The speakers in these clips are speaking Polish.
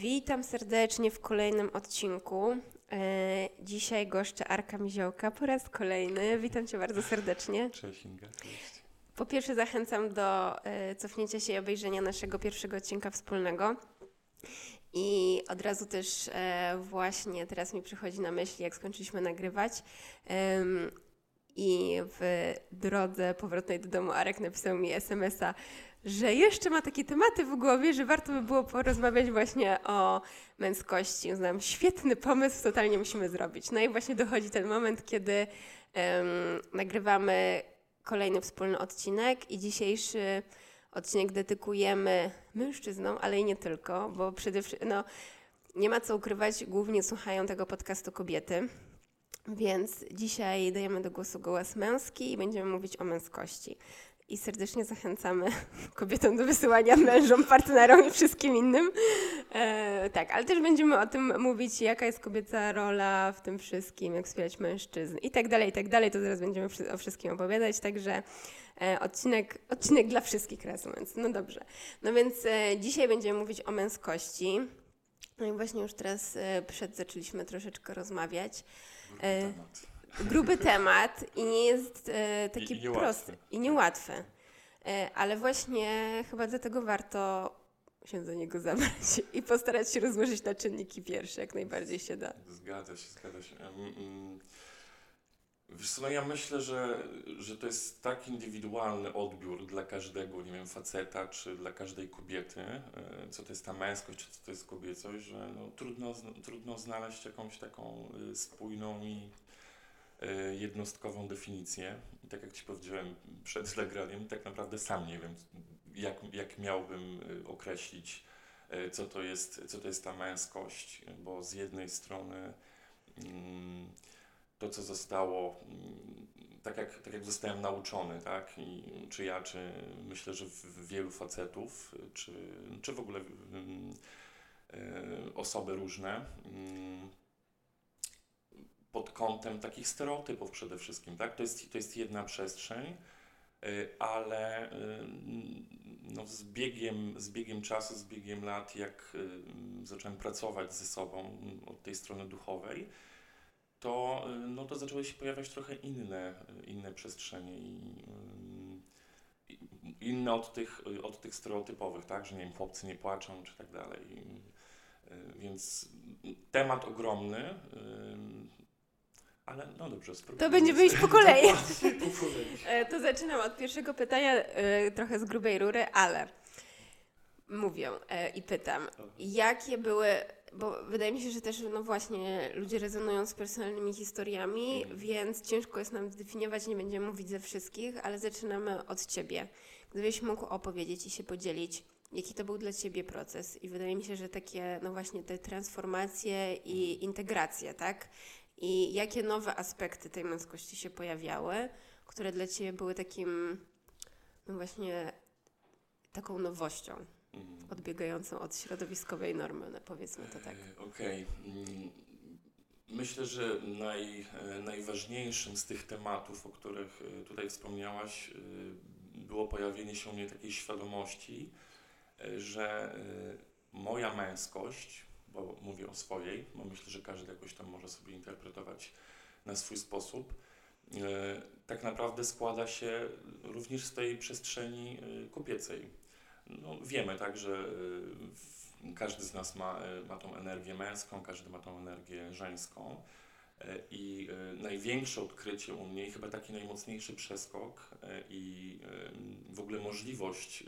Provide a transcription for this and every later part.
Witam serdecznie w kolejnym odcinku. E, dzisiaj goszczę Arka Miziołka po raz kolejny. Witam Cię bardzo serdecznie. Cześć Inga, cześć. Po pierwsze zachęcam do e, cofnięcia się i obejrzenia naszego pierwszego odcinka wspólnego. I od razu też e, właśnie teraz mi przychodzi na myśl, jak skończyliśmy nagrywać. em, I w drodze powrotnej do domu Arek napisał mi SMS-a, że jeszcze ma takie tematy w głowie, że warto by było porozmawiać właśnie o męskości. Uznałam, świetny pomysł, totalnie musimy zrobić. No i właśnie dochodzi ten moment, kiedy em, nagrywamy kolejny wspólny odcinek i dzisiejszy odcinek dedykujemy mężczyznom, ale i nie tylko, bo przede wszystkim, no, nie ma co ukrywać, głównie słuchają tego podcastu kobiety. Więc dzisiaj dajemy do głosu głos męski i będziemy mówić o męskości. I serdecznie zachęcamy kobietom do wysyłania mężom, partnerom i wszystkim innym. E, tak, ale też będziemy o tym mówić, jaka jest kobieca rola w tym wszystkim, jak wspierać mężczyzn i tak dalej, i tak dalej. To zaraz będziemy o wszystkim opowiadać, także e, odcinek, odcinek dla wszystkich, reasumując. No dobrze. No więc e, dzisiaj będziemy mówić o męskości. No i właśnie już teraz e, przed zaczęliśmy troszeczkę rozmawiać. E, temat. Gruby temat i nie jest e, taki I- i prosty i niełatwy. E, ale właśnie chyba dlatego warto się do niego zabrać i postarać się rozłożyć na czynniki pierwsze, jak najbardziej się da. Zgadza się, zgadza się. Mm, Wiesz co, no ja myślę, że, że to jest tak indywidualny odbiór dla każdego, nie wiem, faceta czy dla każdej kobiety, e, co to jest ta męskość, czy co to jest kobiecość, że no, trudno, trudno znaleźć jakąś taką y, spójną i jednostkową definicję. I tak jak Ci powiedziałem przed nagraniem, tak naprawdę sam nie wiem, jak, jak miałbym y, określić, y, co to, jest, co to jest ta męskość, bo z jednej strony mm, to, co zostało, mm, tak jak, tak jak zostałem nauczony, tak, i czy ja, czy myślę, że wielu facetów, czy, czy w ogóle mm, osoby różne, pod kątem takich stereotypów przede wszystkim, tak? To jest, to jest jedna przestrzeń, y, ale y, no, z, biegiem, z biegiem czasu, z biegiem lat, jak y, zacząłem pracować ze sobą mm, od tej strony duchowej, to, no, to zaczęły się pojawiać trochę inne, inne przestrzenie i inne od tych, od tych stereotypowych, tak? Że nie wiem, chłopcy nie płaczą, czy tak dalej. Więc temat ogromny, ale no dobrze. To będziemy iść po kolei. Po kolei. E, To zaczynam od pierwszego pytania, e, trochę z grubej rury, ale mówię e, i pytam, jakie były, bo wydaje mi się, że też, no właśnie, ludzie rezonują z personalnymi historiami, Mhm. więc ciężko jest nam zdefiniować, nie będziemy mówić ze wszystkich, ale zaczynamy od Ciebie. Gdybyś mógł opowiedzieć i się podzielić, jaki to był dla Ciebie proces i wydaje mi się, że takie, no właśnie, te transformacje i integracje, tak? I jakie nowe aspekty tej męskości się pojawiały, które dla Ciebie były takim, no właśnie, taką nowością, Mm. odbiegającą od środowiskowej normy, no powiedzmy to tak. E, Okej. Mm, Myślę, że naj, e, najważniejszym z tych tematów, o których e, tutaj wspomniałaś, było pojawienie się u mnie takiej świadomości, że moja męskość, bo mówię o swojej, bo myślę, że każdy jakoś tam może sobie interpretować na swój sposób, e, tak naprawdę składa się również z tej przestrzeni e, kobiecej. No, wiemy tak, że e, każdy z nas ma, ma tą energię męską, każdy ma tą energię żeńską. I największe odkrycie u mnie, i chyba taki najmocniejszy przeskok i w ogóle możliwość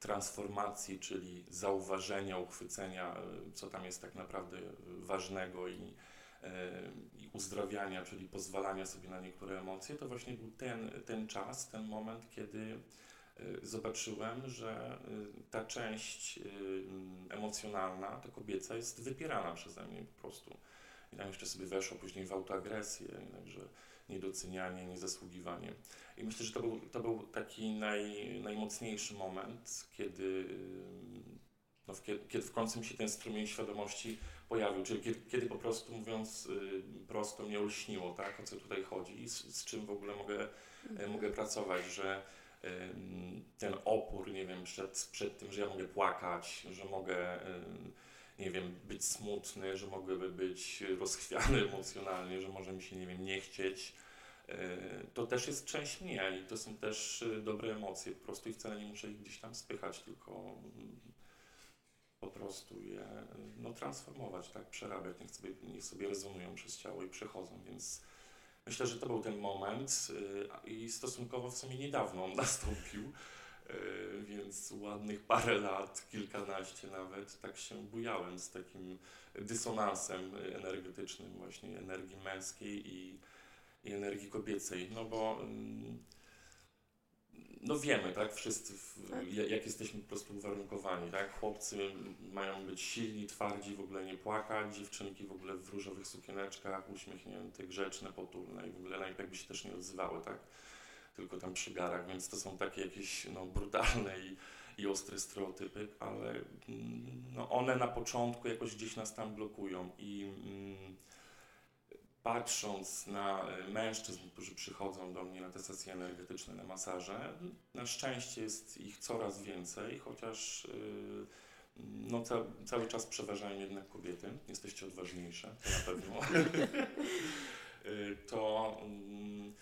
transformacji, czyli zauważenia, uchwycenia, e, co tam jest tak naprawdę ważnego i, e, i uzdrawiania, czyli pozwalania sobie na niektóre emocje, to właśnie był ten, ten czas, ten moment, kiedy zobaczyłem, że ta część emocjonalna, ta kobieca jest wypierana przeze mnie po prostu. I tam jeszcze sobie weszło później w autoagresję, także niedocenianie, niezasługiwanie. I myślę, że to był, to był taki naj, najmocniejszy moment, kiedy, y, no, w, kiedy, w końcu mi się ten strumień świadomości pojawił, czyli kiedy, kiedy po prostu mówiąc y, prosto mnie olśniło, tak, o co tutaj chodzi i z, z czym w ogóle mogę, e, mogę pracować, że ten opór, nie wiem, przed, przed tym, że ja mogę płakać, że mogę, nie wiem, być smutny, że mogę być rozchwiany emocjonalnie, że może mi się, nie wiem, nie chcieć, y, to też jest część mnie i to są też y, dobre emocje. Po prostu i wcale nie muszę ich gdzieś tam spychać, tylko mm, po prostu je y, no, transformować, tak, przerabiać, niech sobie, niech sobie rezonują przez ciało i przechodzą, więc myślę, że to był ten moment i stosunkowo w sumie niedawno on nastąpił, więc ładnych parę lat, kilkanaście nawet, tak się bujałem z takim dysonansem energetycznym właśnie energii męskiej i, i energii kobiecej, no bo ym, no wiemy, tak, wszyscy, Tak. ja- jak jesteśmy po prostu uwarunkowani, tak, chłopcy mają być silni, twardzi, w ogóle nie płakać, dziewczynki w ogóle w różowych sukieneczkach, uśmiechnięte, grzeczne, potulne i w ogóle lepiej jakby się też nie odzywały, tak, tylko tam przy garach, więc to są takie jakieś, no, brutalne i, i ostre stereotypy, ale mm, no, one na początku jakoś gdzieś nas tam blokują i mm, patrząc na e, mężczyzn, którzy przychodzą do mnie na te sesje energetyczne, na masaże, na szczęście jest ich coraz więcej, chociaż y, no, ca cały czas przeważają jednak kobiety. Jesteście odważniejsze, to na pewno. Y, to mm,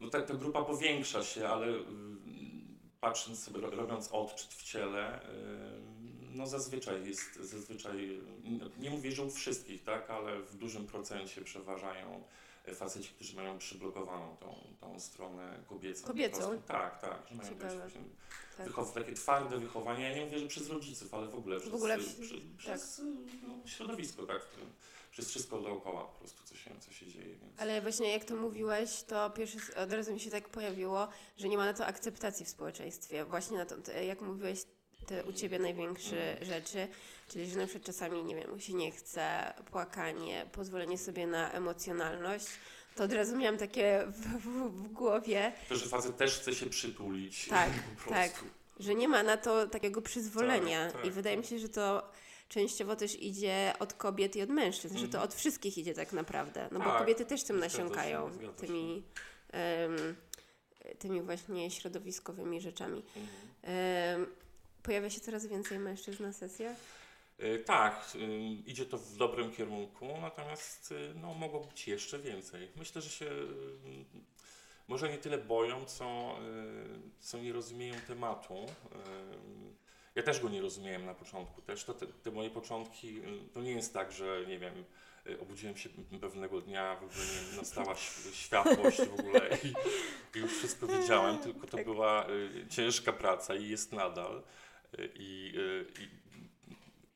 no, ta, ta grupa powiększa się, ale y, patrząc sobie, ro- robiąc odczyt w ciele, no zazwyczaj jest, zazwyczaj, nie mówię, że u wszystkich, tak, ale w dużym procencie przeważają faceci, którzy mają przyblokowaną tą, tą stronę kobiecą. Kobiecą? Tak, tak, że mają właśnie Tak. wychow, takie twarde wychowanie. Ja nie mówię, że przez rodziców, ale w ogóle przez, ogóle w- przy, tak. przez no, środowisko, tak, przez wszystko dookoła po prostu, co się, co się dzieje. Więc... Ale właśnie jak to mówiłeś, to pierwszy od razu mi się tak pojawiło, że nie ma na to akceptacji w społeczeństwie. Właśnie na to, jak mówiłeś, te u Ciebie największe rzeczy, czyli że na przykład czasami, nie wiem, się nie chce, płakanie, pozwolenie sobie na emocjonalność, to od razu miałam takie w, w, w głowie, To, że facet też chce się przytulić. Tak, po prostu. tak. że nie ma na to takiego przyzwolenia. Tak, tak. I wydaje mi się, że to częściowo też idzie od kobiet i od mężczyzn, że to Mhm. od wszystkich idzie tak naprawdę. No bo Tak, kobiety też tym nasiąkają, się. tymi, em, tymi właśnie środowiskowymi rzeczami. Mhm. Em, pojawia się coraz więcej mężczyzn na sesjach? Y, Tak, y, idzie to w dobrym kierunku, natomiast y, no, mogło być jeszcze więcej. Myślę, że się może nie tyle boją, co, co nie rozumieją tematu. Ja też go nie rozumiałem na początku. Też to te, te moje początki, to nie jest tak, że nie wiem, obudziłem się pewnego dnia, w ogóle nie, nastała światłość w ogóle i, i już wszystko wiedziałem, tylko to Tak. była ciężka praca i jest nadal. I, i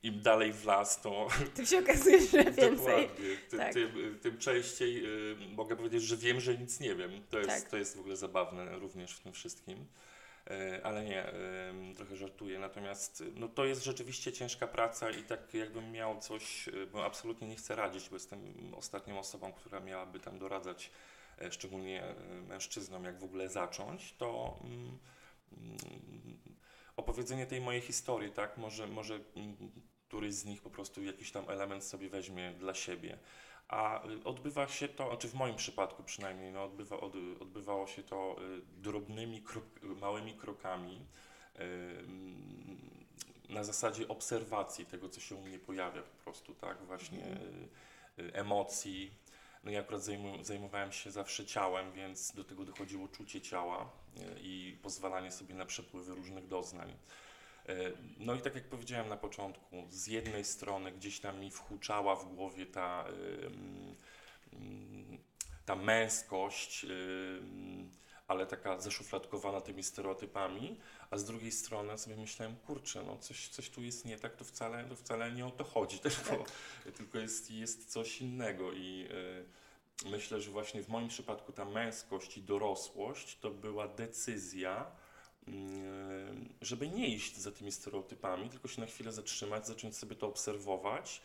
im dalej w las, to Tym się okazuje, że więcej. dokładnie, tym, Tak. tym, tym częściej y, mogę powiedzieć, że wiem, że nic nie wiem. To jest, Tak. to jest w ogóle zabawne również w tym wszystkim. E, Ale nie, y, trochę żartuję. Natomiast no, to jest rzeczywiście ciężka praca i tak jakbym miał coś, y, bo absolutnie nie chcę radzić, bo jestem ostatnią osobą, która miałaby tam doradzać, e, szczególnie e, mężczyznom, jak w ogóle zacząć, to mm, opowiedzenie tej mojej historii, tak, może, może mm, któryś z nich po prostu jakiś tam element sobie weźmie dla siebie. A y, odbywa się to, znaczy w moim przypadku przynajmniej, no odbywa, od, odbywało się to y, drobnymi, krok, małymi krokami na zasadzie obserwacji tego, co się u mnie pojawia po prostu, tak, właśnie y, y, emocji. No ja akurat zajmowałem się zawsze ciałem, więc do tego dochodziło czucie ciała y, i pozwalanie sobie na przepływy różnych doznań. E, No i tak jak powiedziałem na początku, z jednej strony gdzieś tam mi whuczała w głowie ta, ta męskość, ale taka zaszufladkowana tymi stereotypami, a z drugiej strony sobie myślałem, kurczę, no coś, coś tu jest nie tak, to wcale, to wcale nie o to chodzi, tylko, tylko jest, jest coś innego i y, myślę, że właśnie w moim przypadku ta męskość i dorosłość to była decyzja, mm, żeby nie iść za tymi stereotypami, tylko się na chwilę zatrzymać, zacząć sobie to obserwować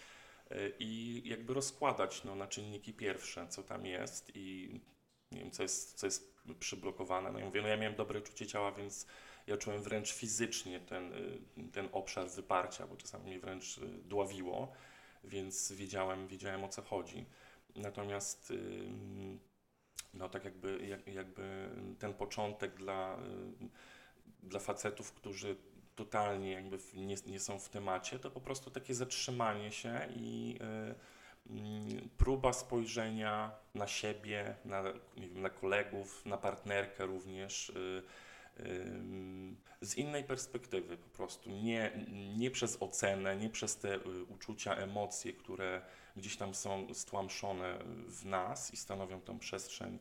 y, i jakby rozkładać no, na czynniki pierwsze, co tam jest i nie wiem, co jest, co jest przyblokowane. No ja mówię, no ja miałem dobre czucie ciała, więc ja czułem wręcz fizycznie ten, y, ten obszar wyparcia, bo czasami mnie wręcz y, dławiło, więc wiedziałem, wiedziałem o co chodzi. Natomiast no tak jakby, jak, jakby ten początek dla, y, dla facetów, którzy totalnie jakby nie, nie są w temacie, to po prostu takie zatrzymanie się i y, mm, próba spojrzenia na siebie, na, nie wiem, na kolegów, na partnerkę również. y, ym, z innej perspektywy po prostu, nie, nie przez ocenę, nie przez te y, uczucia, emocje, które gdzieś tam są stłamszone w nas i stanowią tą przestrzeń,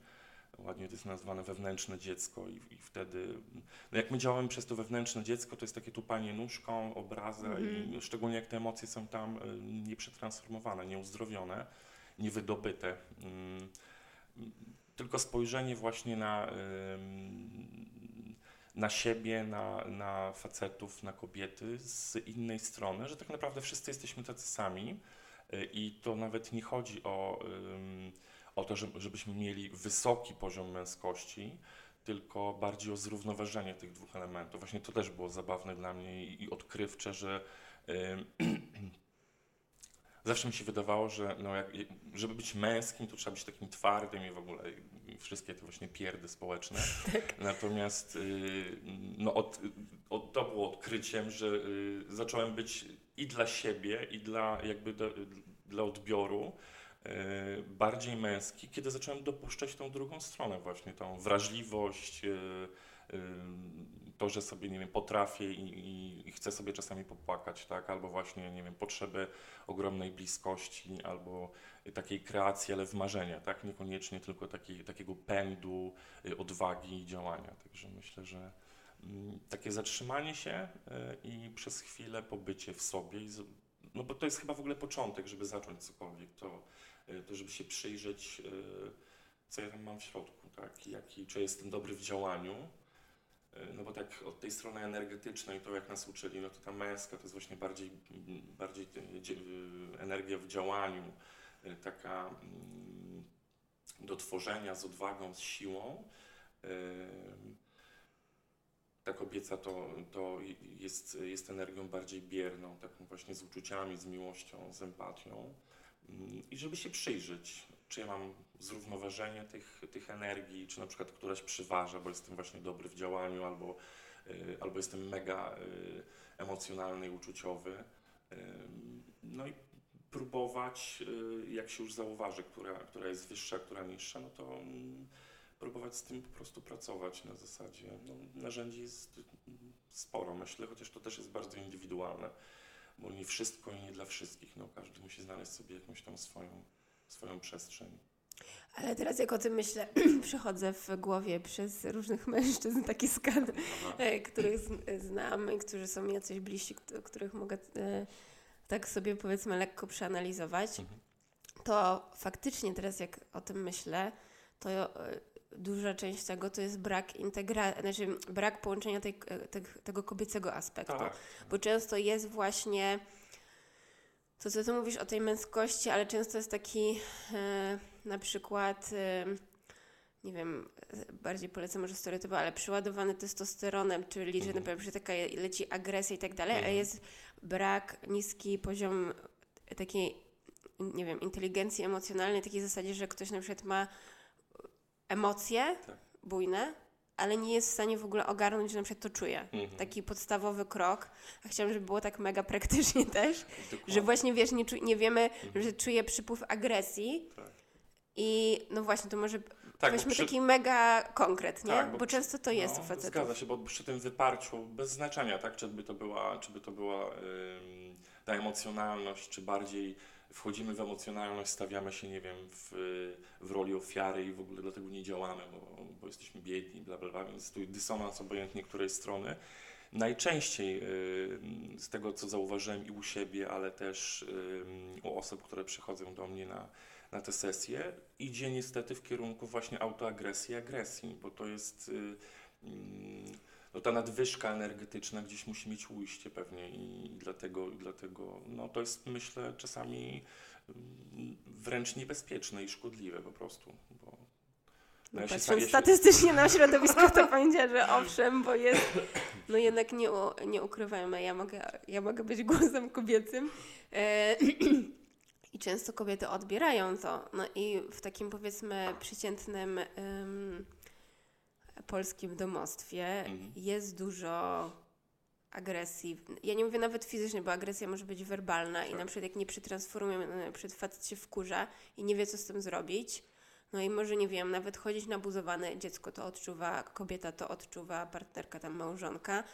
ładnie to jest nazwane wewnętrzne dziecko i, i wtedy, no jak my działamy przez to wewnętrzne dziecko, to jest takie tupanie nóżką, obraza Mhm. i szczególnie jak te emocje są tam y, nieprzetransformowane, nieuzdrowione, niewydobyte. Mm, tylko spojrzenie właśnie na, na siebie, na, na facetów, na kobiety z innej strony, że tak naprawdę wszyscy jesteśmy tacy sami y, i to nawet nie chodzi o, o to, żeby, żebyśmy mieli wysoki poziom męskości, tylko bardziej o zrównoważenie tych dwóch elementów. Właśnie to też było zabawne dla mnie i, i odkrywcze, że zawsze mi się wydawało, że no jak, żeby być męskim, to trzeba być takim twardym i w ogóle i wszystkie te właśnie pierdy społeczne. Natomiast y, no od, od, to było odkryciem, że y, zacząłem być i dla siebie, i dla jakby do, dla odbioru bardziej męski, kiedy zacząłem dopuszczać tą drugą stronę właśnie, tą wrażliwość, y, y, to, że sobie, nie wiem, potrafię i, i, i chcę sobie czasami popłakać, tak, albo właśnie, nie wiem, potrzeby ogromnej bliskości, albo takiej kreacji, ale w marzenia, tak, niekoniecznie tylko taki, takiego pędu, odwagi i działania, także myślę, że mm, takie zatrzymanie się i przez chwilę pobycie w sobie, no bo to jest chyba w ogóle początek, żeby zacząć cokolwiek, to, to żeby się przyjrzeć, y, co ja tam mam w środku, tak, jaki, czy jestem dobry w działaniu, y, no bo tak od tej strony energetycznej, to jak nas uczyli, no to ta męska to jest właśnie bardziej, bardziej dzie- energia w działaniu, taka mm, do tworzenia z odwagą, z siłą. Ta kobieca to, to jest, jest energią bardziej bierną, taką właśnie z uczuciami, z miłością, z empatią. Ym, I żeby się przyjrzeć, czy ja mam zrównoważenie tych, tych energii, czy na przykład któraś przyważa, bo jestem właśnie dobry w działaniu, albo, y, albo jestem mega y, emocjonalny i uczuciowy. No i próbować, y, jak się już zauważy, która, która jest wyższa, która niższa, no to mm, próbować z tym po prostu pracować na zasadzie. No, narzędzi jest mm, sporo, myślę, chociaż to też jest bardzo indywidualne, bo nie wszystko i nie dla wszystkich. No, każdy musi znaleźć sobie jakąś tam swoją, swoją przestrzeń. Ale teraz jak o tym myślę, przychodzę w głowie przez różnych mężczyzn taki skan, e, których znam, i którzy są mi jacyś bliżsi, kt- których mogę e, tak sobie powiedzmy lekko przeanalizować, Mhm. to faktycznie teraz jak o tym myślę, to e, duża część tego to jest brak integracji, znaczy brak połączenia tej, e, tych- tego kobiecego aspektu. Tak, Bo często jest właśnie to, co ty mówisz o tej męskości, ale często jest taki e, na przykład, e, nie wiem, bardziej polecam może stereotypy, ale przyładowany testosteronem, czyli że na przykład że taka leci agresja i tak dalej, a Mhm. jest brak, niski poziom takiej, nie wiem, inteligencji emocjonalnej, takiej zasadzie, że ktoś na przykład ma emocje Tak. bujne, ale nie jest w stanie w ogóle ogarnąć, że na przykład to czuje Mhm. taki podstawowy krok. A chciałam, żeby było tak mega praktycznie też, Dokładnie. że właśnie wiesz, nie, nie wiemy, Mhm. że czuje przypływ agresji Tak. i no właśnie, to może Tak, weźmy przy- taki mega konkret, nie? Tak, bo bo przy- często to jest u no, facetów. Zgadza się, bo przy tym wyparciu, bez znaczenia, tak, czy by to była, czy by to była ym, ta emocjonalność, czy bardziej wchodzimy w emocjonalność, stawiamy się, nie wiem, w, w roli ofiary i w ogóle dlatego nie działamy, bo, bo jesteśmy biedni, bla, bla, bla, więc tu dysonans obojętnie której strony. Najczęściej ym, z tego, co zauważyłem i u siebie, ale też ym, u osób, które przychodzą do mnie na, na te sesje, idzie niestety w kierunku właśnie autoagresji, agresji, bo to jest, y, mm, no ta nadwyżka energetyczna gdzieś musi mieć ujście pewnie i dlatego, i dlatego no to jest myślę czasami mm, wręcz niebezpieczne i szkodliwe po prostu, bo No, ja patrząc się- statystycznie na środowisko, to będzie, że owszem, bo jest, no jednak nie, u, nie ukrywajmy, ja mogę, ja mogę być głosem kobiecym e, i często kobiety odbierają to. No i w takim powiedzmy przeciętnym polskim domostwie Mhm. jest dużo agresji. Ja nie mówię nawet fizycznie, bo agresja może być werbalna i Tak. na przykład jak nie przetransformujemy, na przykład facet się wkurza i nie wie, co z tym zrobić, no i może, nie wiem, nawet chodzić nabuzowane, dziecko to odczuwa, kobieta to odczuwa, partnerka tam, małżonka.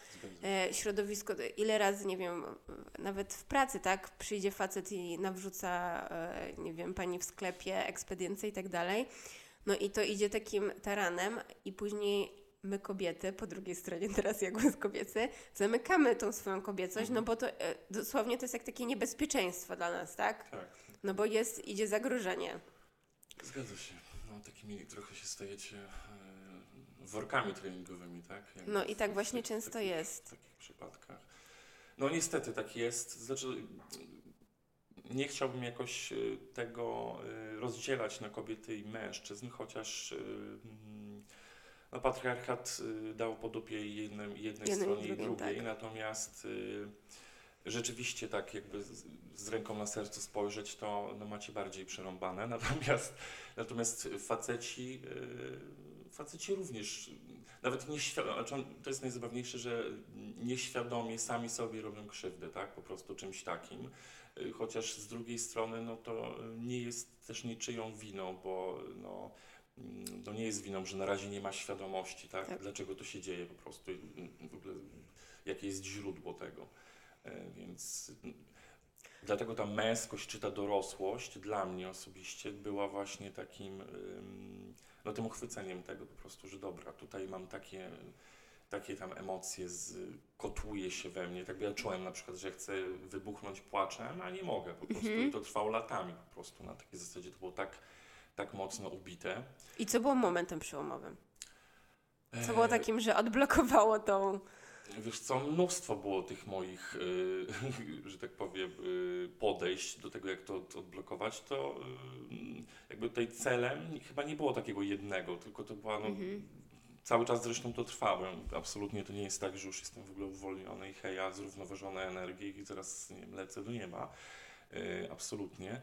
E, środowisko, ile razy, nie wiem, nawet w pracy, tak, przyjdzie facet i nawrzuca, e, nie wiem, pani w sklepie, ekspedience i tak dalej. No i to idzie takim taranem i później my kobiety, po drugiej stronie teraz jak głos kobiecy, zamykamy tą swoją kobiecość, no bo to e, dosłownie to jest jak takie niebezpieczeństwo dla nas, tak? tak. No bo jest, idzie zagrożenie. Zgadza się. No, takimi trochę się stajecie e, workami treningowymi, tak? Jak No i tak właśnie często takich- jest. W takich przypadkach. No niestety tak jest. Znaczy, nie chciałbym jakoś e, tego e, rozdzielać na kobiety i mężczyzn, chociaż e, mm, no, patriarchat dał po dupie jednej, jednej i stronie i drugiej, drugiej, tak. natomiast rzeczywiście tak jakby z, z ręką na sercu spojrzeć, to no, macie bardziej przerąbane, natomiast, natomiast faceci, faceci również, nawet nieświadomie, znaczy to jest najzabawniejsze, że nieświadomie sami sobie robią krzywdę, tak, po prostu czymś takim, chociaż z drugiej strony, no to nie jest też niczyją winą, bo no, mm, to nie jest winą, że na razie nie ma świadomości, tak, Tak. dlaczego to się dzieje po prostu, i w ogóle jakie jest źródło tego. E, Więc mm, dlatego ta męskość czy ta dorosłość dla mnie osobiście była właśnie takim, no tym uchwyceniem tego po prostu, że dobra, tutaj mam takie, takie tam emocje, z, kotłuje się we mnie, tak ja czułem na przykład, że chcę wybuchnąć płaczem, a nie mogę po prostu Mhm. i to trwało latami po prostu na takiej zasadzie, to było tak, tak mocno ubite. I co było momentem przełomowym? Co E, było takim, że odblokowało tą... Wiesz co, mnóstwo było tych moich, y, że tak powiem, y, podejść do tego, jak to, to odblokować, to y, jakby tutaj celem chyba nie było takiego jednego, tylko to była, no, Mhm. Cały czas zresztą to trwałem. Absolutnie to nie jest tak, że już jestem w ogóle uwolniony i hej, ja zrównoważone energii i teraz nie wiem, lecę do nieba. Y, absolutnie.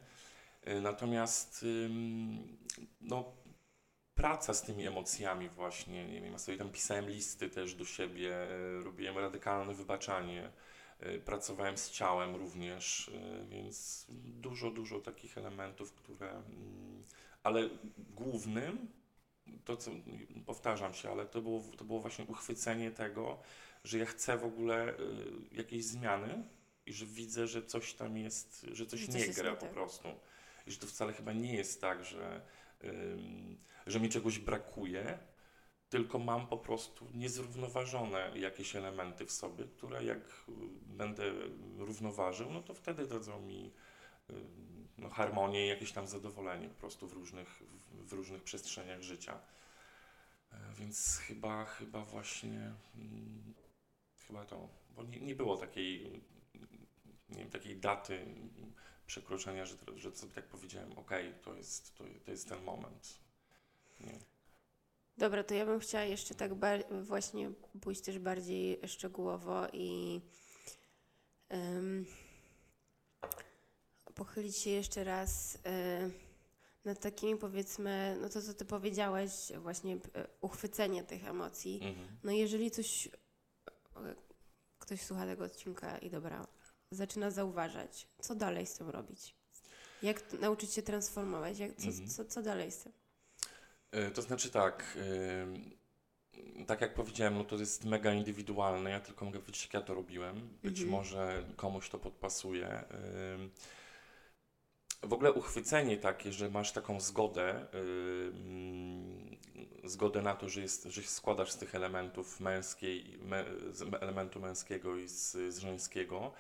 Y, natomiast ym, no, praca z tymi emocjami właśnie, nie wiem, ja sobie tam pisałem listy też do siebie, e, robiłem radykalne wybaczanie, e, pracowałem z ciałem również, e, więc dużo, dużo takich elementów, które, mm, ale głównym, to co, powtarzam się, ale to było, to było właśnie uchwycenie tego, że ja chcę w ogóle e, jakiejś zmiany i że widzę, że coś tam jest, że coś Że coś nie jest gra po tak. prostu. I że to wcale chyba nie jest tak, że ym, że mi czegoś brakuje, tylko mam po prostu niezrównoważone jakieś elementy w sobie, które jak y, będę równoważył, no to wtedy dadzą mi y, no, harmonię i jakieś tam zadowolenie po prostu w różnych, w, w różnych przestrzeniach życia. E, Więc chyba, chyba właśnie mm, chyba to, bo nie, nie było takiej, nie wiem, takiej daty przekroczenia, że, że sobie tak powiedziałem, okej, to, jest, to, to jest ten moment. Nie. Dobra, to ja bym chciała jeszcze tak właśnie pójść też bardziej szczegółowo i em, pochylić się jeszcze raz y, nad takimi powiedzmy, no to co ty powiedziałeś, właśnie y, uchwycenie tych emocji. Mhm. No jeżeli coś, e, ktoś słucha tego odcinka i dobra, zaczyna zauważać, co dalej z tym robić? Jak nauczyć się transformować? Jak, co, Mhm. co, co dalej z tym? E, To znaczy tak, tak jak powiedziałem, no to jest mega indywidualne, ja tylko mogę powiedzieć, jak ja to robiłem. Być Mhm. może komuś to podpasuje. W ogóle uchwycenie takie, że masz taką zgodę, ym, zgodę na to, że, jest, że się składasz z tych elementów męskiej, me, z elementu męskiego i z, z żeńskiego,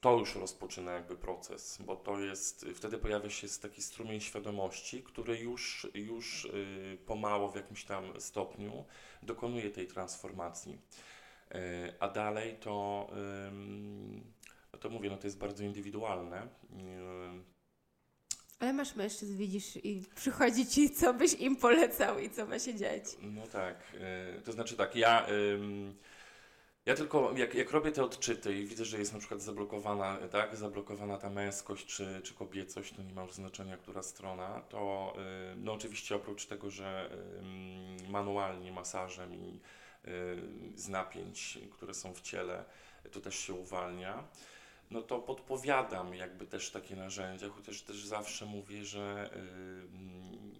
to już rozpoczyna jakby proces, bo to jest, wtedy pojawia się taki strumień świadomości, który już, już y, pomału w jakimś tam stopniu dokonuje tej transformacji. E, A dalej to, to mówię, no to jest bardzo indywidualne. Ale masz mężczyzn, widzisz, i przychodzi ci, co byś im polecał i co ma się dziać. No tak, e, to znaczy tak, ja, ja tylko jak, jak robię te odczyty i widzę, że jest na przykład zablokowana, tak, zablokowana ta męskość czy, czy kobiecość, to nie ma już znaczenia, która strona, to y, no oczywiście oprócz tego, że manualnie masażem i y, z napięć, które są w ciele, to też się uwalnia. No to podpowiadam jakby też takie narzędzia, chociaż też zawsze mówię, że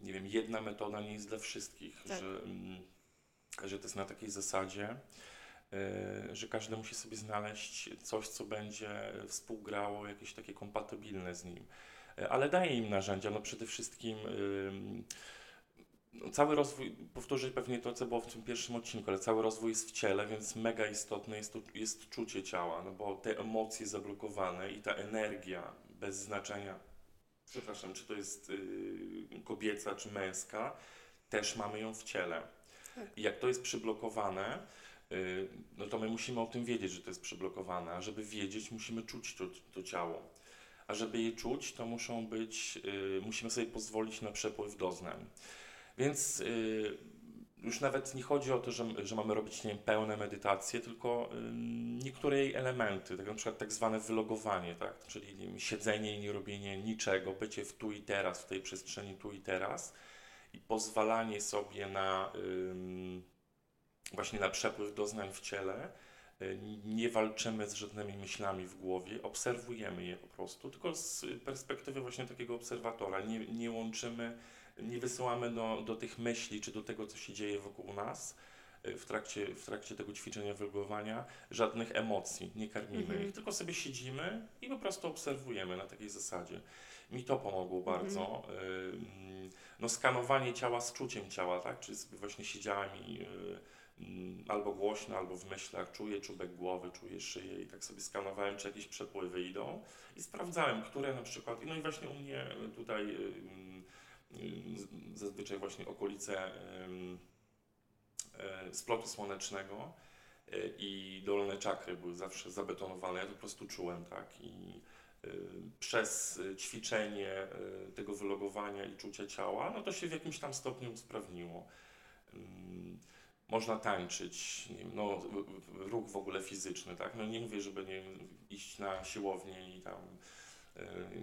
nie wiem, jedna metoda nie jest dla wszystkich, Tak. że, że to jest na takiej zasadzie, y, że każdy musi sobie znaleźć coś, co będzie współgrało, jakieś takie kompatybilne z nim. Y, Ale daję im narzędzia, no przede wszystkim cały rozwój, powtórzę pewnie to, co było w tym pierwszym odcinku, ale cały rozwój jest w ciele, więc mega istotne jest, to, jest czucie ciała, no bo te emocje zablokowane i ta energia bez znaczenia, przepraszam, czy to jest y, kobieca, czy męska, też mamy ją w ciele. Tak. I jak to jest przyblokowane, y, no to my musimy o tym wiedzieć, że to jest przyblokowane, a żeby wiedzieć, musimy czuć to, to ciało. A żeby je czuć, to muszą być, y, musimy sobie pozwolić na przepływ doznań. Więc y, już nawet nie chodzi o to, że, że mamy robić nie wiem, pełne medytacje, tylko y, niektóre jej elementy, tak na przykład tak zwane wylogowanie, tak? czyli wiem, siedzenie i nie robienie niczego, bycie w tu i teraz, w tej przestrzeni tu i teraz i pozwalanie sobie na właśnie na przepływ doznań w ciele. Y, Nie walczymy z żadnymi myślami w głowie, obserwujemy je po prostu, tylko z perspektywy właśnie takiego obserwatora. Nie, nie łączymy nie wysyłamy do, do tych myśli, czy do tego, co się dzieje wokół nas y, w trakcie, w trakcie tego ćwiczenia wylogowania, żadnych emocji, nie karmimy Mhm. ich, tylko sobie siedzimy i po prostu obserwujemy na takiej zasadzie. Mi to pomogło Mhm. bardzo. Mm, No, skanowanie ciała z czuciem ciała, tak? Czy sobie właśnie siedziałem i albo głośno, albo w myślach czuję czubek głowy, czuję szyję i tak sobie skanowałem, czy jakieś przepływy idą i sprawdzałem, które na przykład, no i właśnie u mnie tutaj zazwyczaj właśnie okolice e, splotu słonecznego e, i dolne czakry były zawsze zabetonowane. Ja to po prostu czułem, tak? I e, przez ćwiczenie tego wylogowania i czucia ciała, no to się w jakimś tam stopniu usprawniło. Ym, Można tańczyć, no, ruch w ogóle fizyczny, tak? No nie mówię, żeby nie iść na siłownię i tam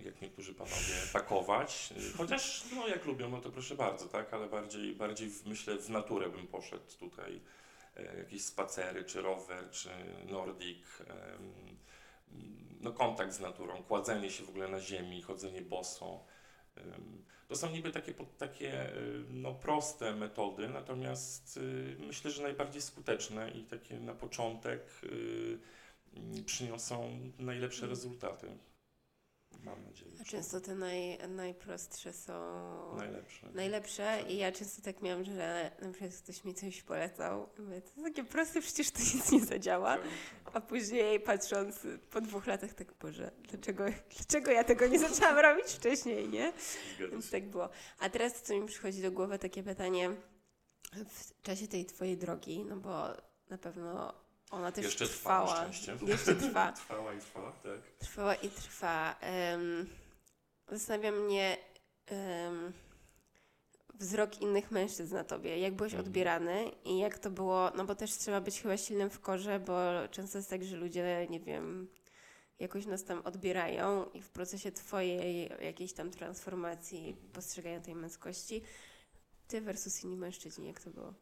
jak niektórzy panowie, pakować. E, Chociaż, no jak lubią, no to proszę bardzo, tak? Ale bardziej, bardziej w, myślę w naturę bym poszedł tutaj. E, Jakieś spacery, czy rower, czy nordic. No kontakt z naturą, kładzenie się w ogóle na ziemi, chodzenie boso. To są niby takie, takie y, no, proste metody, natomiast y, myślę, że najbardziej skuteczne i takie na początek y, przyniosą najlepsze rezultaty. Mam nadzieję. A często te naj, najprostsze są Najlepsze. najlepsze i ja często tak miałam, że na przykład ktoś mi coś polecał mówię, to jest takie proste, przecież to nic nie zadziała. A później patrząc po dwóch latach tak, Boże, dlaczego, dlaczego ja tego nie zaczęłam robić wcześniej, nie? Więc tak było. A teraz co mi przychodzi do głowy takie pytanie w czasie tej twojej drogi, no bo na pewno ona też Jeszcze trwała. szczęście. Jeszcze trwa. Trwała i trwa, tak. Trwała i trwa. Em, zastanawia mnie em, wzrok innych mężczyzn na tobie. Jak byłeś Mhm. odbierany i jak to było, no bo też trzeba być chyba silnym w korze, bo często jest tak, że ludzie, nie wiem, jakoś nas tam odbierają i w procesie twojej jakiejś tam transformacji, postrzegania tej męskości, ty versus inni mężczyźni, jak to było?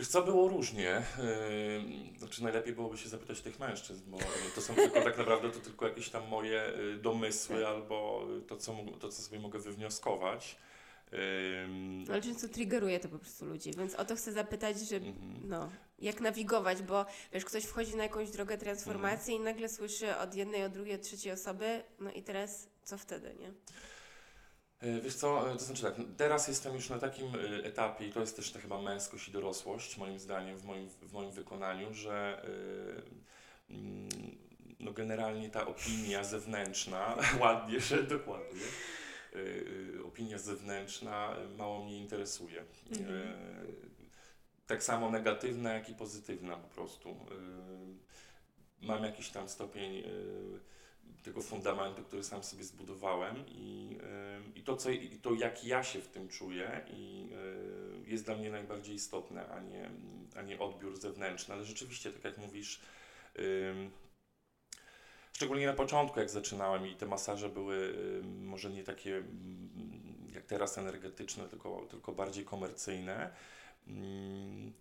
Wiesz co, było różnie. Yy, Znaczy najlepiej byłoby się zapytać tych mężczyzn, bo to są tylko tak naprawdę to tylko jakieś tam moje y, domysły albo to, co, to, co sobie mogę wywnioskować. Ym, Ale często triggeruje to po prostu ludzi, więc o to chcę zapytać, że mhm. No, jak nawigować, bo wiesz, ktoś wchodzi na jakąś drogę transformacji Mhm. i nagle słyszy od jednej, od drugiej, od trzeciej osoby, no i teraz co wtedy, nie? E, Wiesz co, e, to znaczy tak, teraz jestem już na takim e, etapie i to jest też ta chyba męskość i dorosłość, moim zdaniem, w moim, w moim wykonaniu, że mm, no generalnie ta opinia zewnętrzna, ładnie, że dokładnie, opinia zewnętrzna mało mnie interesuje. Tak samo negatywna, jak i pozytywna po prostu. Mam jakiś tam stopień tego fundamentu, który sam sobie zbudowałem i, i, to, co, i to, jak ja się w tym czuję i jest dla mnie najbardziej istotne, a nie, a nie odbiór zewnętrzny. Ale rzeczywiście, tak jak mówisz, szczególnie na początku, jak zaczynałem i te masaże były może nie takie mm, jak teraz energetyczne, tylko, tylko bardziej komercyjne, mm,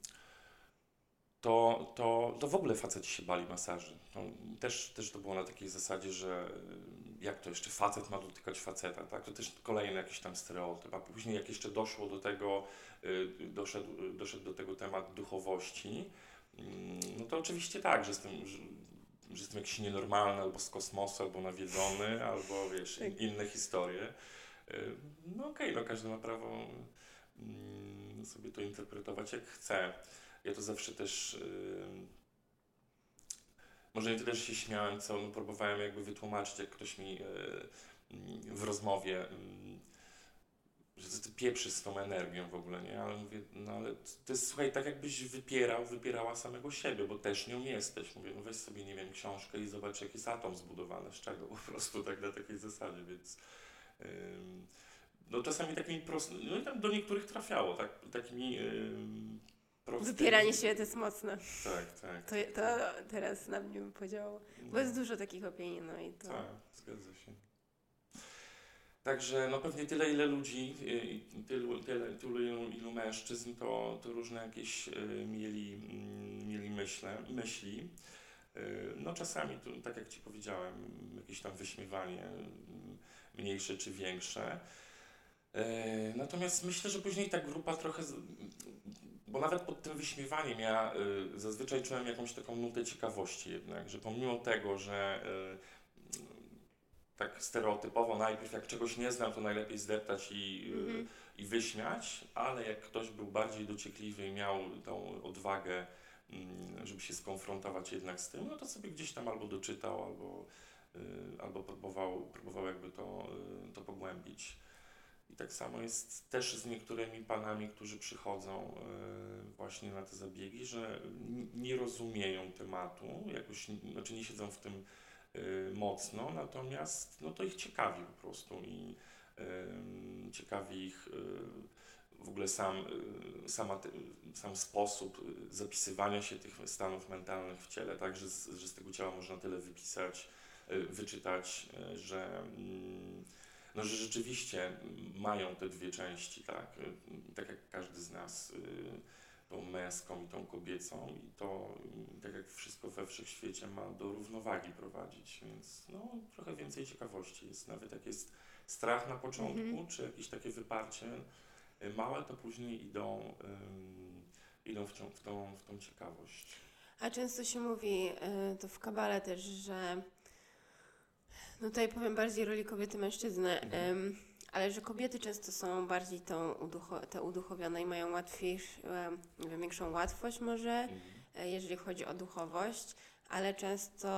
to, to, to w ogóle faceci się bali masaży. To też, też to było na takiej zasadzie, że y, jak to jeszcze facet ma dotykać faceta, tak? To też kolejny jakiś tam stereotyp. A później jak jeszcze doszło do tego, y, doszedł, y, doszedł do tego temat duchowości, mm, no to oczywiście tak, że jestem, że, że jestem jakiś nienormalny, albo z kosmosu, albo nawiedzony, albo wiesz, in, Tak. inne historie. No okej, no każdy ma prawo mm, sobie to interpretować jak chce. Ja to zawsze też. może nie tyle, że się śmiałem, co próbowałem jakby wytłumaczyć, jak ktoś mi y, mm, w rozmowie, że ty pieprzy z tą energią w ogóle, nie? Ale mówię, no ale to jest, słuchaj, tak jakbyś wypierał, wypierała samego siebie, bo też nią jesteś. Mówię, no weź sobie, nie wiem, książkę i zobacz, jaki jest atom zbudowany, z czego po prostu, tak na takiej zasadzie, więc... no czasami takimi prostymi, no i tam do niektórych trafiało, tak, takimi prostymi. Wypieranie się to jest mocne. Tak, tak. To, to teraz na mnie bym powiedział. Bo jest dużo takich opinii, no i to. Tak, zgadza się. Także no pewnie tyle, ile ludzi, i tylu, tyle, tylu ilu, ilu mężczyzn, to, to różne jakieś y, mieli, mm, mieli myśle, myśli. Y, No czasami, tu, tak jak Ci powiedziałem, jakieś tam wyśmiewanie, mm, mniejsze czy większe. E, Natomiast myślę, że później ta grupa trochę, bo nawet pod tym wyśmiewaniem ja y, zazwyczaj czułem jakąś taką nutę ciekawości jednak, że pomimo tego, że y, tak stereotypowo najpierw jak czegoś nie znam, to najlepiej zdeptać i, y, Mhm. i wyśmiać, ale jak ktoś był bardziej dociekliwy i miał tą odwagę, mm, żeby się skonfrontować jednak z tym, no to sobie gdzieś tam albo doczytał, albo, y, albo próbował, próbował jakby to, y, to pogłębić. I tak samo jest też z niektórymi panami, którzy przychodzą y, właśnie na te zabiegi, że nie rozumieją tematu, jakoś, znaczy nie siedzą w tym y, mocno, natomiast no to ich ciekawi po prostu i ciekawi ich y, w ogóle sam, sama, sam sposób zapisywania się tych stanów mentalnych w ciele, tak, że z, że z tego ciała można tyle wypisać, wyczytać, że, mm, no, że rzeczywiście mają te dwie części, tak, y, tak jak każdy z nas, y, tą męską i tą kobiecą i to, y, tak jak wszystko we wszechświecie ma do równowagi prowadzić, więc no, trochę więcej ciekawości jest, nawet jak jest strach na początku, Mhm. czy jakieś takie wyparcie y, małe, to później idą, ym, idą w, cią- w, tą, w tą ciekawość. A często się mówi y, to w kabale też, że no tutaj powiem bardziej roli kobiety mężczyzny, Mhm. ale że kobiety często są bardziej tą uducho, te uduchowione i mają łatwiejsz, em, nie wiem, większą łatwość może, Mhm. e, jeżeli chodzi o duchowość, ale często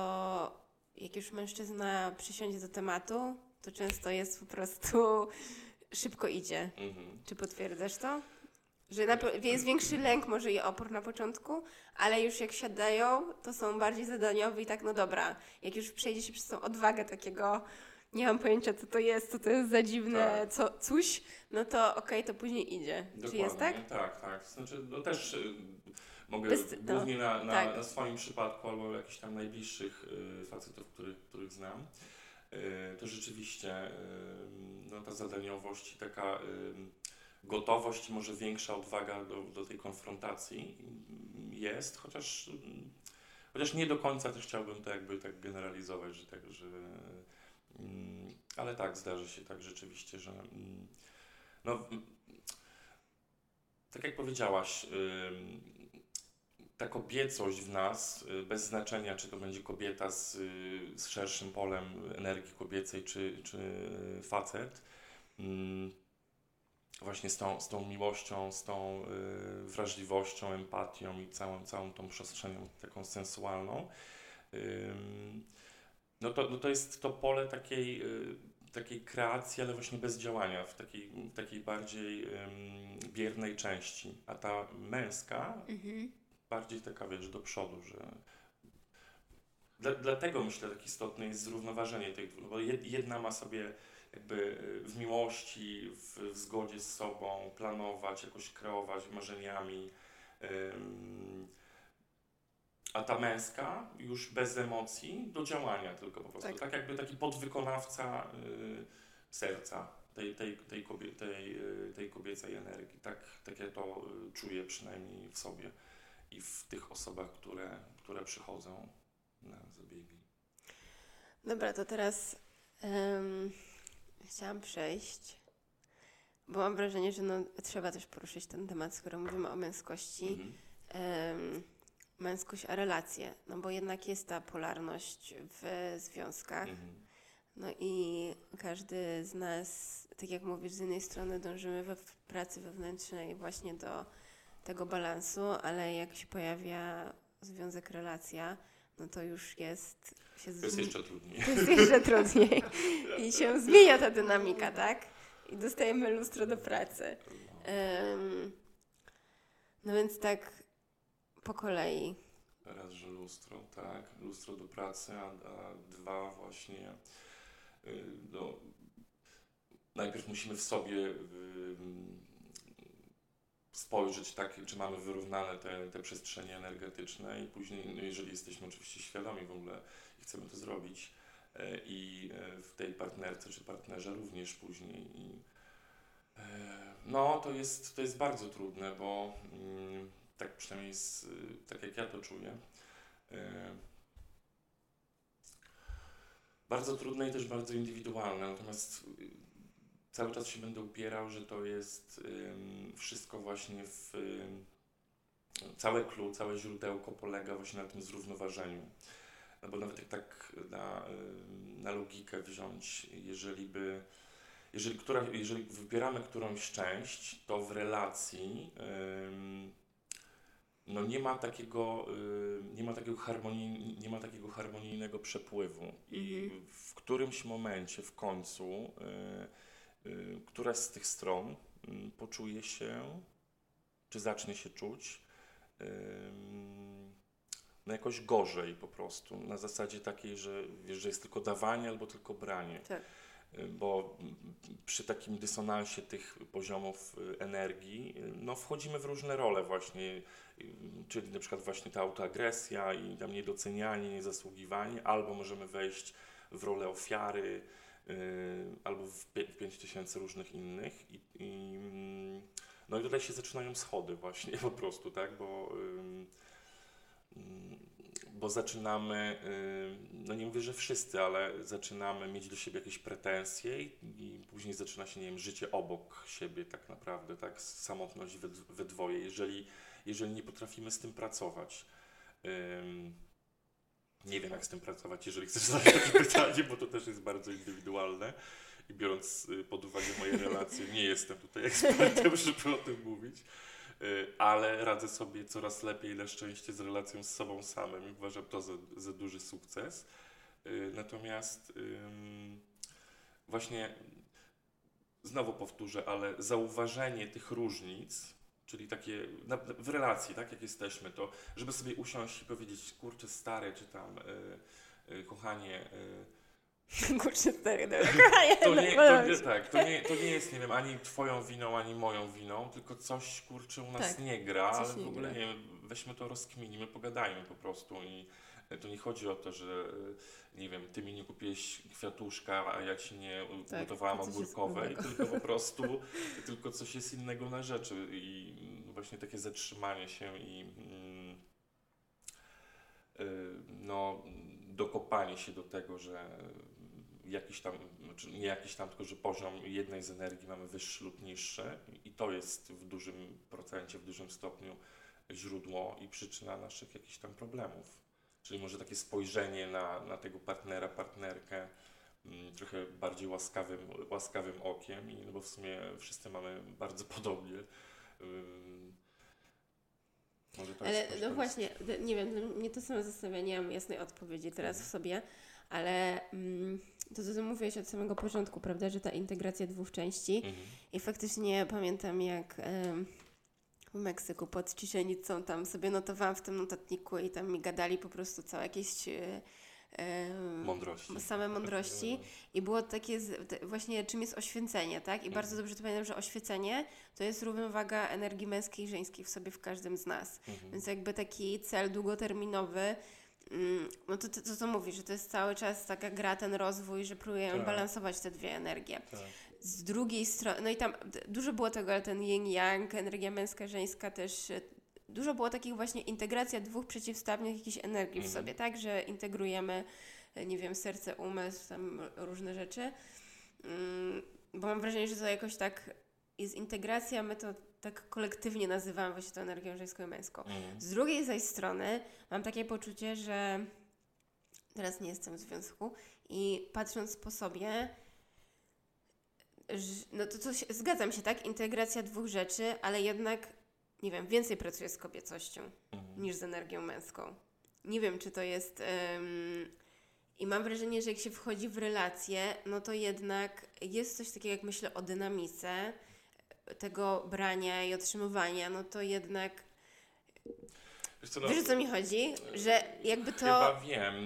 jak już mężczyzna przysiądzie do tematu, to często jest po prostu szybko idzie. Mhm. Czy potwierdzasz to? Że na, jest większy lęk może i opór na początku, ale już jak siadają, to są bardziej zadaniowi i tak, no dobra, jak już przejdzie się przez tą odwagę takiego, nie mam pojęcia co to jest, co to jest za dziwne Tak. co, coś, no to okej, to później idzie. Czy jest tak? Dokładnie, Tak, tak. Znaczy, no też y, mogę Bez- no, głównie na, na, tak. na swoim przypadku albo jakichś tam najbliższych y, facetów, których, których znam, y, to rzeczywiście y, no, ta zadaniowość i taka y, gotowość może większa odwaga do, do tej konfrontacji jest, chociaż, chociaż nie do końca też chciałbym to jakby tak generalizować, że tak, że mm, ale tak, zdarzy się tak rzeczywiście, że mm, no, tak jak powiedziałaś, ta kobiecość w nas, y, bez znaczenia, czy to będzie kobieta z, z szerszym polem energii kobiecej, czy, czy y, facet, właśnie z tą, z tą miłością, z tą y, wrażliwością, empatią i całą, całą tą przestrzenią taką sensualną, no to, no to jest to pole takiej, y, takiej kreacji, ale właśnie bez działania, w takiej, takiej bardziej biernej części. A ta męska Mhm. bardziej taka, wiesz, do przodu, że... Dla, dlatego myślę, tak istotne jest zrównoważenie tych dwóch, bo jed- jedna ma sobie jakby y, w miłości, w, w zgodzie z sobą planować, jakoś kreować marzeniami, ym, a ta męska już bez emocji do działania tylko po prostu. Tak. Tak, jakby taki podwykonawca y, serca tej, tej, tej, kobie, tej, y, tej kobiecej energii. Tak, tak ja to czuję przynajmniej w sobie i w tych osobach, które, które przychodzą zabiegi. Dobra, to teraz em, chciałam przejść, bo mam wrażenie, że no, trzeba też poruszyć ten temat, skoro mówimy o męskości. Mhm. Em, męskość, a relacje, no bo jednak jest ta polarność w związkach. Mhm. No i każdy z nas, tak jak mówisz, z jednej strony dążymy we w pracy wewnętrznej właśnie do tego balansu, ale jak się pojawia związek, relacja, no to już jest się To jest jeszcze trudniej. to jest jeszcze trudniej. I się zmienia ta dynamika, tak? I dostajemy lustro do pracy. Em, no więc tak po kolei. Raz, że lustro, tak, lustro do pracy, a, a dwa właśnie, y, no, najpierw musimy w sobie y, spojrzeć, tak, czy mamy wyrównane te, te przestrzenie energetyczne i później, no, jeżeli jesteśmy oczywiście świadomi w ogóle i chcemy to zrobić e, i e, w tej partnerce czy partnerze również później i e, no, to jest, to jest bardzo trudne, bo mm, tak przynajmniej z, tak jak ja to czuję, bardzo trudne i też bardzo indywidualne. Natomiast cały czas się będę upierał, że to jest wszystko właśnie w. całe clue, całe źródełko polega właśnie na tym zrównoważeniu. No bo nawet jak tak na, na logikę wziąć, jeżeli by. Jeżeli, która, jeżeli wybieramy którąś część, to w relacji no nie ma takiego, nie ma takiego, harmonii, nie ma takiego harmonijnego przepływu. I Mhm. w którymś momencie, w końcu, y, y, któraś z tych stron y, poczuje się, czy zacznie się czuć, no jakoś gorzej po prostu. Na zasadzie takiej, że wiesz, że jest tylko dawanie albo tylko branie. Tak. Y, Bo mm, przy takim dysonansie tych poziomów y, energii, no wchodzimy w różne role właśnie, czyli na przykład właśnie ta autoagresja i tam niedocenianie, niezasługiwanie, albo możemy wejść w rolę ofiary, albo w pie- w pięć tysięcy różnych innych i, i mm, no i tutaj się zaczynają schody właśnie po prostu, tak, bo bo zaczynamy, ym, no nie mówię, że wszyscy, ale zaczynamy mieć do siebie jakieś pretensje i, i później zaczyna się, nie wiem, życie obok siebie tak naprawdę, tak, samotność we, we dwoje, jeżeli, jeżeli nie potrafimy z tym pracować. Nie wiem, jak z tym pracować, jeżeli chcesz zadać takie pytanie, bo to też jest bardzo indywidualne. I biorąc y, pod uwagę moje relacje, nie jestem tutaj ekspertem, żeby o tym mówić, Y, ale radzę sobie coraz lepiej, na szczęście, z relacją z sobą samym. Uważam to za, za duży sukces. Y, Natomiast właśnie znowu powtórzę, ale zauważenie tych różnic, czyli takie na, w relacji, tak jak jesteśmy, to żeby sobie usiąść i powiedzieć, kurczę, stary, czy tam y, y, kochanie, y, Kurczę, stary, dobra, kochanie. to no, nie, to, mi nie, tak, to, nie, to nie jest, nie wiem, ani twoją winą, ani moją winą, tylko coś, kurczę, u nas Tak, nie gra, ale w nie ogóle gra. nie weźmy to, rozkminimy, pogadajmy po prostu i to nie chodzi o to, że e, nie wiem, ty mi nie kupiłeś kwiatuszka, a ja ci nie Tak, gotowałam ogórkowej, tylko po prostu, tylko coś jest innego na rzeczy i mm, właśnie takie zatrzymanie się i mm, y, no, dokopanie się do tego, że jakiś tam, znaczy nie jakiś tam, tylko że poziom jednej z energii mamy wyższy lub niższy i to jest w dużym procencie, w dużym stopniu źródło i przyczyna naszych jakichś tam problemów. Czyli może takie spojrzenie na, na tego partnera, partnerkę mm, trochę bardziej łaskawym, łaskawym okiem, i, no bo w sumie wszyscy mamy bardzo podobnie. Może to Ale jest no właśnie, nie wiem, dla mnie to samo zastanawianie, nie mam jasnej odpowiedzi teraz w sobie, ale mm, to, co mówiłeś od samego początku, prawda, że ta integracja dwóch części Mhm. i faktycznie pamiętam jak em, w Meksyku pod Cziczenicą tam sobie notowałam w tym notatniku i tam mi gadali po prostu całe jakieś e, em, Mądrości. same mądrości i było takie właśnie czym jest oświecenie, tak? I Mhm. bardzo dobrze to pamiętam, że oświecenie to jest równowaga energii męskiej i żeńskiej w sobie w każdym z nas. Mhm. Więc jakby taki cel długoterminowy, mm, no to to, to co mówisz, że to jest cały czas taka gra, ten rozwój, że próbujemy Tak. balansować te dwie energie. Tak. Z drugiej strony, no i tam dużo było tego, ale ten yin-yang, energia męska, żeńska też, e, dużo było takich właśnie integracja dwóch przeciwstawnych jakichś energii w Mhm. sobie, tak, że integrujemy, e, nie wiem, serce, umysł, tam różne rzeczy. Mm, Bo mam wrażenie, że to jakoś tak jest integracja, my to tak kolektywnie nazywamy właśnie tą energią żeńską i męską. Mhm. Z drugiej zaś strony mam takie poczucie, że teraz nie jestem w związku i patrząc po sobie, no to, to zgadzam się, tak? Integracja dwóch rzeczy, ale jednak, nie wiem, więcej pracuję z kobiecością Mhm. niż z energią męską. Nie wiem, czy to jest. I mam wrażenie, że jak się wchodzi w relacje, no to jednak jest coś takiego, jak myślę o dynamice tego brania i otrzymywania, no to jednak. Wiesz co, no, Wiesz o co mi chodzi? Że jakby to. Chyba wiem,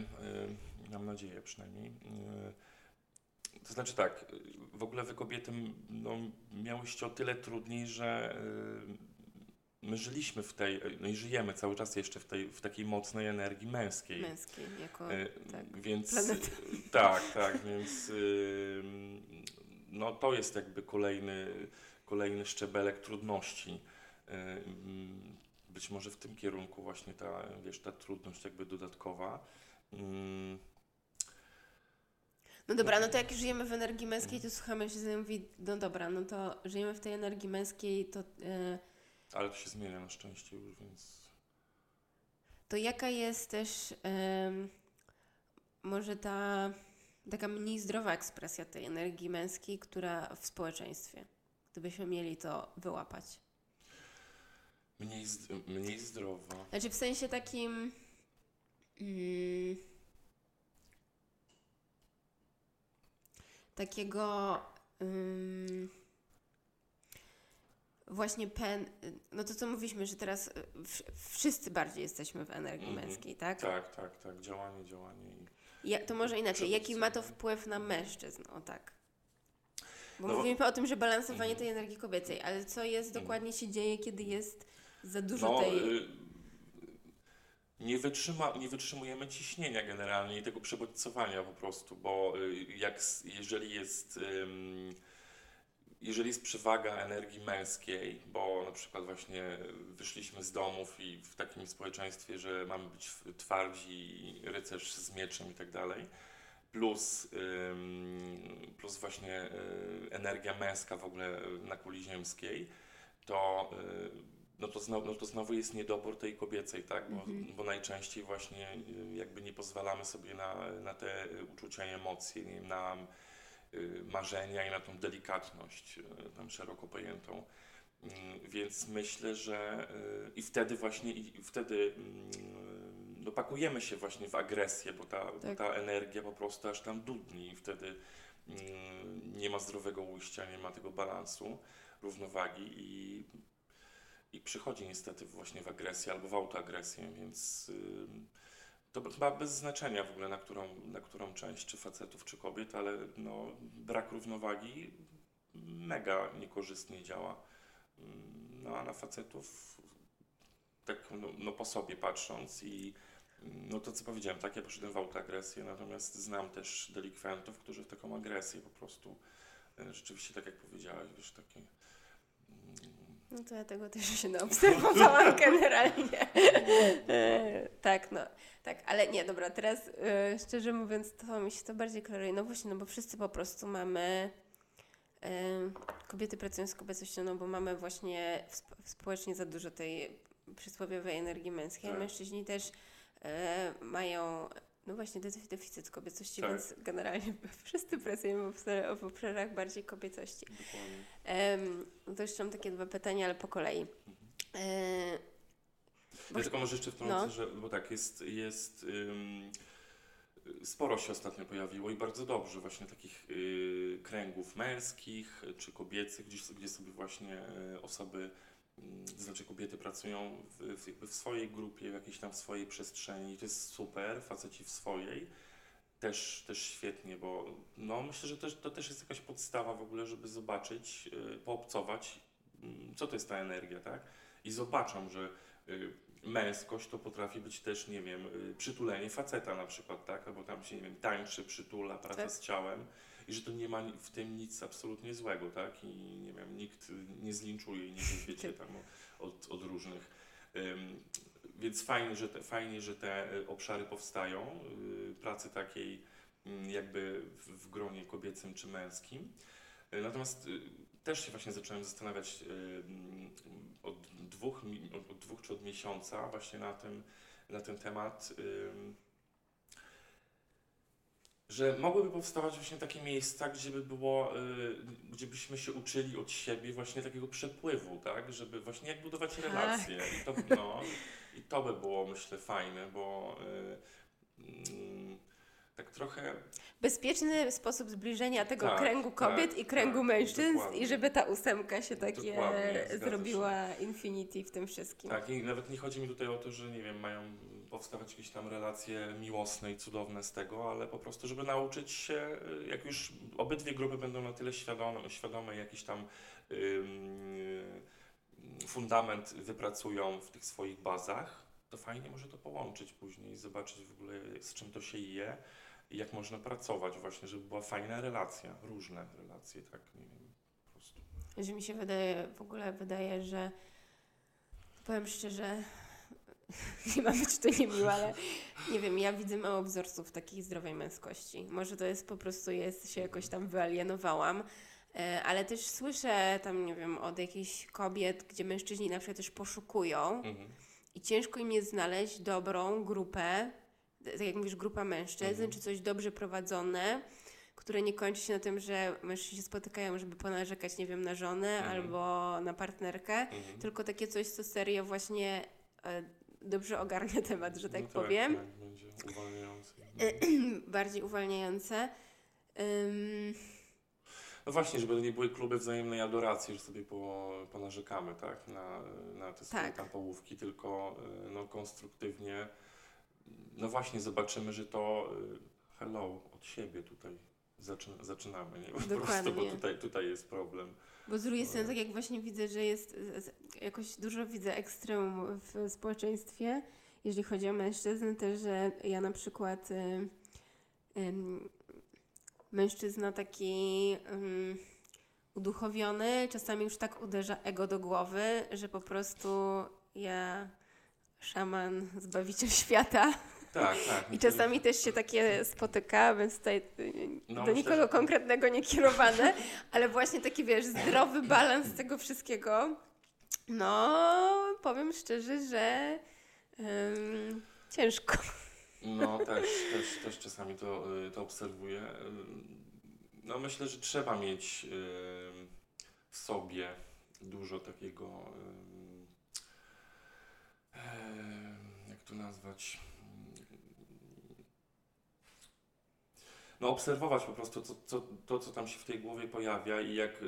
y, mam nadzieję przynajmniej. Y, To znaczy tak, w ogóle wy kobiety no, miałyście o tyle trudniej, że y, my żyliśmy w tej, no i żyjemy cały czas jeszcze w, tej, w takiej mocnej energii męskiej. Męskiej, jako. Y, tak, Więc planeta. y, tak, tak, więc y, no to jest jakby kolejny, kolejny szczebelek trudności. Y, mm, Być może w tym kierunku właśnie ta, wiesz, ta trudność jakby dodatkowa. Mm, No dobra, no to jak żyjemy w energii męskiej, to słuchamy się z mówi, no dobra, no to żyjemy w tej energii męskiej, to, e, Ale to się zmienia na szczęście już, więc to jaka jest też em, może ta taka mniej zdrowa ekspresja tej energii męskiej, która w społeczeństwie, gdybyśmy mieli to wyłapać. mniej, mniej zdrowa. Znaczy w sensie takim. Mm, takiego. właśnie pen. No to co mówiliśmy, że teraz y, wszyscy bardziej jesteśmy w energii Mhm. męskiej, tak? Tak, tak, tak, działanie, działanie. i- Ja, to może inaczej. Jaki ma to wpływ na mężczyzn? O tak. Bo No mówimy o tym, że balansowanie Mhm. tej energii kobiecej, ale co jest Mhm. dokładnie się dzieje, kiedy jest za dużo No, tej. Nie, wytrzyma, nie wytrzymujemy ciśnienia generalnie i tego przebodźcowania po prostu, bo y, jak, jeżeli jest, jeżeli jest przewaga energii męskiej, bo na przykład właśnie wyszliśmy z domów i w takim społeczeństwie, że mamy być twardzi, rycerz z mieczem i tak dalej, plus, plus właśnie y, energia męska w ogóle na kuli ziemskiej, to y, no to, znowu, no to znowu jest niedobór tej kobiecej, tak? Bo, Mhm. bo najczęściej właśnie y, jakby nie pozwalamy sobie na, na te y, uczucia i emocje, nie na y, marzenia i na tą delikatność, tam szeroko pojętą. Mm, Więc myślę, że i wtedy właśnie, i wtedy mm, no, pakujemy się właśnie w agresję, bo ta, bo Tak. ta energia po prostu aż tam dudni i wtedy mm, nie ma zdrowego ujścia, nie ma tego balansu, równowagi i, i przychodzi niestety właśnie w agresję albo w autoagresję, więc to chyba bez znaczenia w ogóle na którą, na którą część, czy facetów, czy kobiet, ale no, brak równowagi mega niekorzystnie działa. No a na facetów tak no, no po sobie patrząc i no to co powiedziałem, tak ja poszedłem w autoagresję, natomiast znam też delikwentów, którzy w taką agresję po prostu e, rzeczywiście tak jak powiedziałeś, wiesz, takie No to ja tego też się naobserwowałam generalnie. E, tak, no. Tak, ale nie, dobra, teraz e, szczerze mówiąc, to mi się to bardziej klaruje. No właśnie, no bo wszyscy po prostu mamy. E, kobiety pracują z kobiecością, no bo mamy właśnie w, sp- społecznie za dużo tej przysłowiowej energii męskiej. Tak. Mężczyźni też e, mają. No właśnie, deficyt, deficyt kobiecości, Tak. więc generalnie wszyscy pracujemy w, obszar- w obszarach bardziej kobiecości. Em, to jeszcze mam takie dwa pytania, ale po kolei. E, Ja tylko może jeszcze wtrącę, No. że, bo tak, jest, jest ym, sporo się ostatnio pojawiło i bardzo dobrze właśnie takich y, kręgów męskich czy kobiecych, gdzie, gdzie sobie właśnie y, osoby, to znaczy kobiety pracują w, w, jakby w swojej grupie, w jakiejś tam swojej przestrzeni to jest super, faceci w swojej. Też, też świetnie, bo no, myślę, że też, to też jest jakaś podstawa w ogóle, żeby zobaczyć, y, poobcować, mm, co to jest ta energia, tak? I zobaczą, że y, męskość to potrafi być też, nie wiem, y, przytulenie faceta na przykład, tak? Albo tam się, nie wiem, tańczy, przytula, praca Tak. z ciałem i że to nie ma w tym nic absolutnie złego, tak? I nie wiem, nikt nie zlinczuje i nie wiecie tam od, od różnych. Więc fajnie, że te, fajnie, że te y, obszary powstają, y, pracy takiej mm, jakby w, gronie kobiecym czy męskim. Y, Natomiast też się właśnie zacząłem zastanawiać od dwóch, od, dwóch czy od miesiąca właśnie na, tym, na ten temat, że mogłyby powstawać właśnie takie miejsca, gdzie by było, y, gdzie byśmy się uczyli od siebie właśnie takiego przepływu, tak, żeby właśnie jak budować relacje i to, no, i to by było myślę fajne, bo y, mm, tak trochę Bezpieczny sposób zbliżenia tego Tak, kręgu kobiet tak, i kręgu tak, mężczyzn dokładnie. i żeby ta ósemka się takie się. zrobiła infinity w tym wszystkim. Tak, i nawet nie chodzi mi tutaj o to, że nie wiem, mają powstawać jakieś tam relacje miłosne i cudowne z tego, ale po prostu, żeby nauczyć się, y, jak już obydwie grupy będą na tyle świadome, świadome jakiś tam ym, fundament wypracują w tych swoich bazach, to fajnie może to połączyć później zobaczyć w ogóle z czym to się je i jak można pracować właśnie, żeby była fajna relacja, różne relacje, tak, nie wiem, po prostu. Że mi się wydaje, w ogóle wydaje, że powiem szczerze, nie ma być to niemiłe, ale nie wiem, ja widzę mało wzorców takiej zdrowej męskości. Może to jest po prostu, jest się jakoś tam wyalienowałam, e, ale też słyszę tam, nie wiem, od jakichś kobiet, gdzie mężczyźni na przykład też poszukują Mhm. i ciężko im jest znaleźć dobrą grupę, tak jak mówisz, grupa mężczyzn, Mhm. czy coś dobrze prowadzone, które nie kończy się na tym, że mężczyźni się spotykają, żeby ponarzekać, nie wiem, na żonę Mhm. albo na partnerkę, Mhm. tylko takie coś, co serio właśnie e, dobrze ogarnia temat, że tak No powiem, Tak, będzie uwalniający. bardziej uwalniające. Ym, No właśnie, żeby to nie były kluby wzajemnej adoracji, że sobie po, ponarzekamy, tak, na, na te swoje Tak. tam połówki, tylko y, no, konstruktywnie, no właśnie zobaczymy, że to y, hello, od siebie tutaj zaczyna, zaczynamy, nie? Po prostu, Dokładnie. bo tutaj, tutaj jest problem. Bo z drugiej strony, tak jak właśnie widzę, że jest jakoś dużo widzę ekstremum w społeczeństwie, jeżeli chodzi o mężczyzn, też, że ja na przykład y, ym, mężczyzna taki ym, uduchowiony, czasami już tak uderza ego do głowy, że po prostu ja szaman, zbawiciel świata. Tak, tak. I czasami też się takie spotyka, więc tutaj y, No, do nikogo konkretnego nie kierowane, ale właśnie taki, wiesz, zdrowy balans tego wszystkiego. No, powiem szczerze, że ym, ciężko. No też, też, też czasami to, y, to obserwuję. No myślę, że trzeba mieć w sobie dużo takiego, jak to nazwać, no obserwować po prostu to, co, to, co tam się w tej głowie pojawia i jak, y,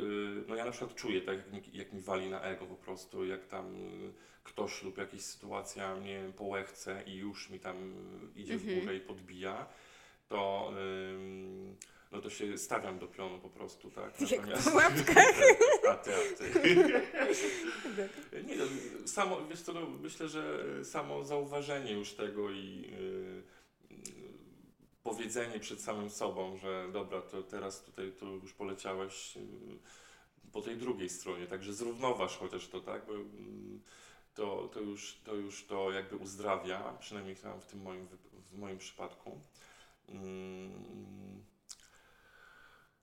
no ja na przykład czuję tak, jak mi, jak mi wali na ego po prostu, jak tam y, ktoś lub jakaś sytuacja mnie po łechce i już mi tam idzie Mhm. w górę i podbija, to ym, no to się stawiam do pionu po prostu, tak? Jak po łapkach. a ty, a ty. Nie, no, samo, wiesz co, no, myślę, że samo zauważenie już tego i y, y, powiedzenie przed samym sobą, że dobra, to teraz tutaj to już poleciałeś y, po tej drugiej stronie, także zrównoważ chociaż to, tak? Bo, mm, to, to, już, to już to jakby uzdrawia, przynajmniej w tym moim, w moim przypadku. Mm,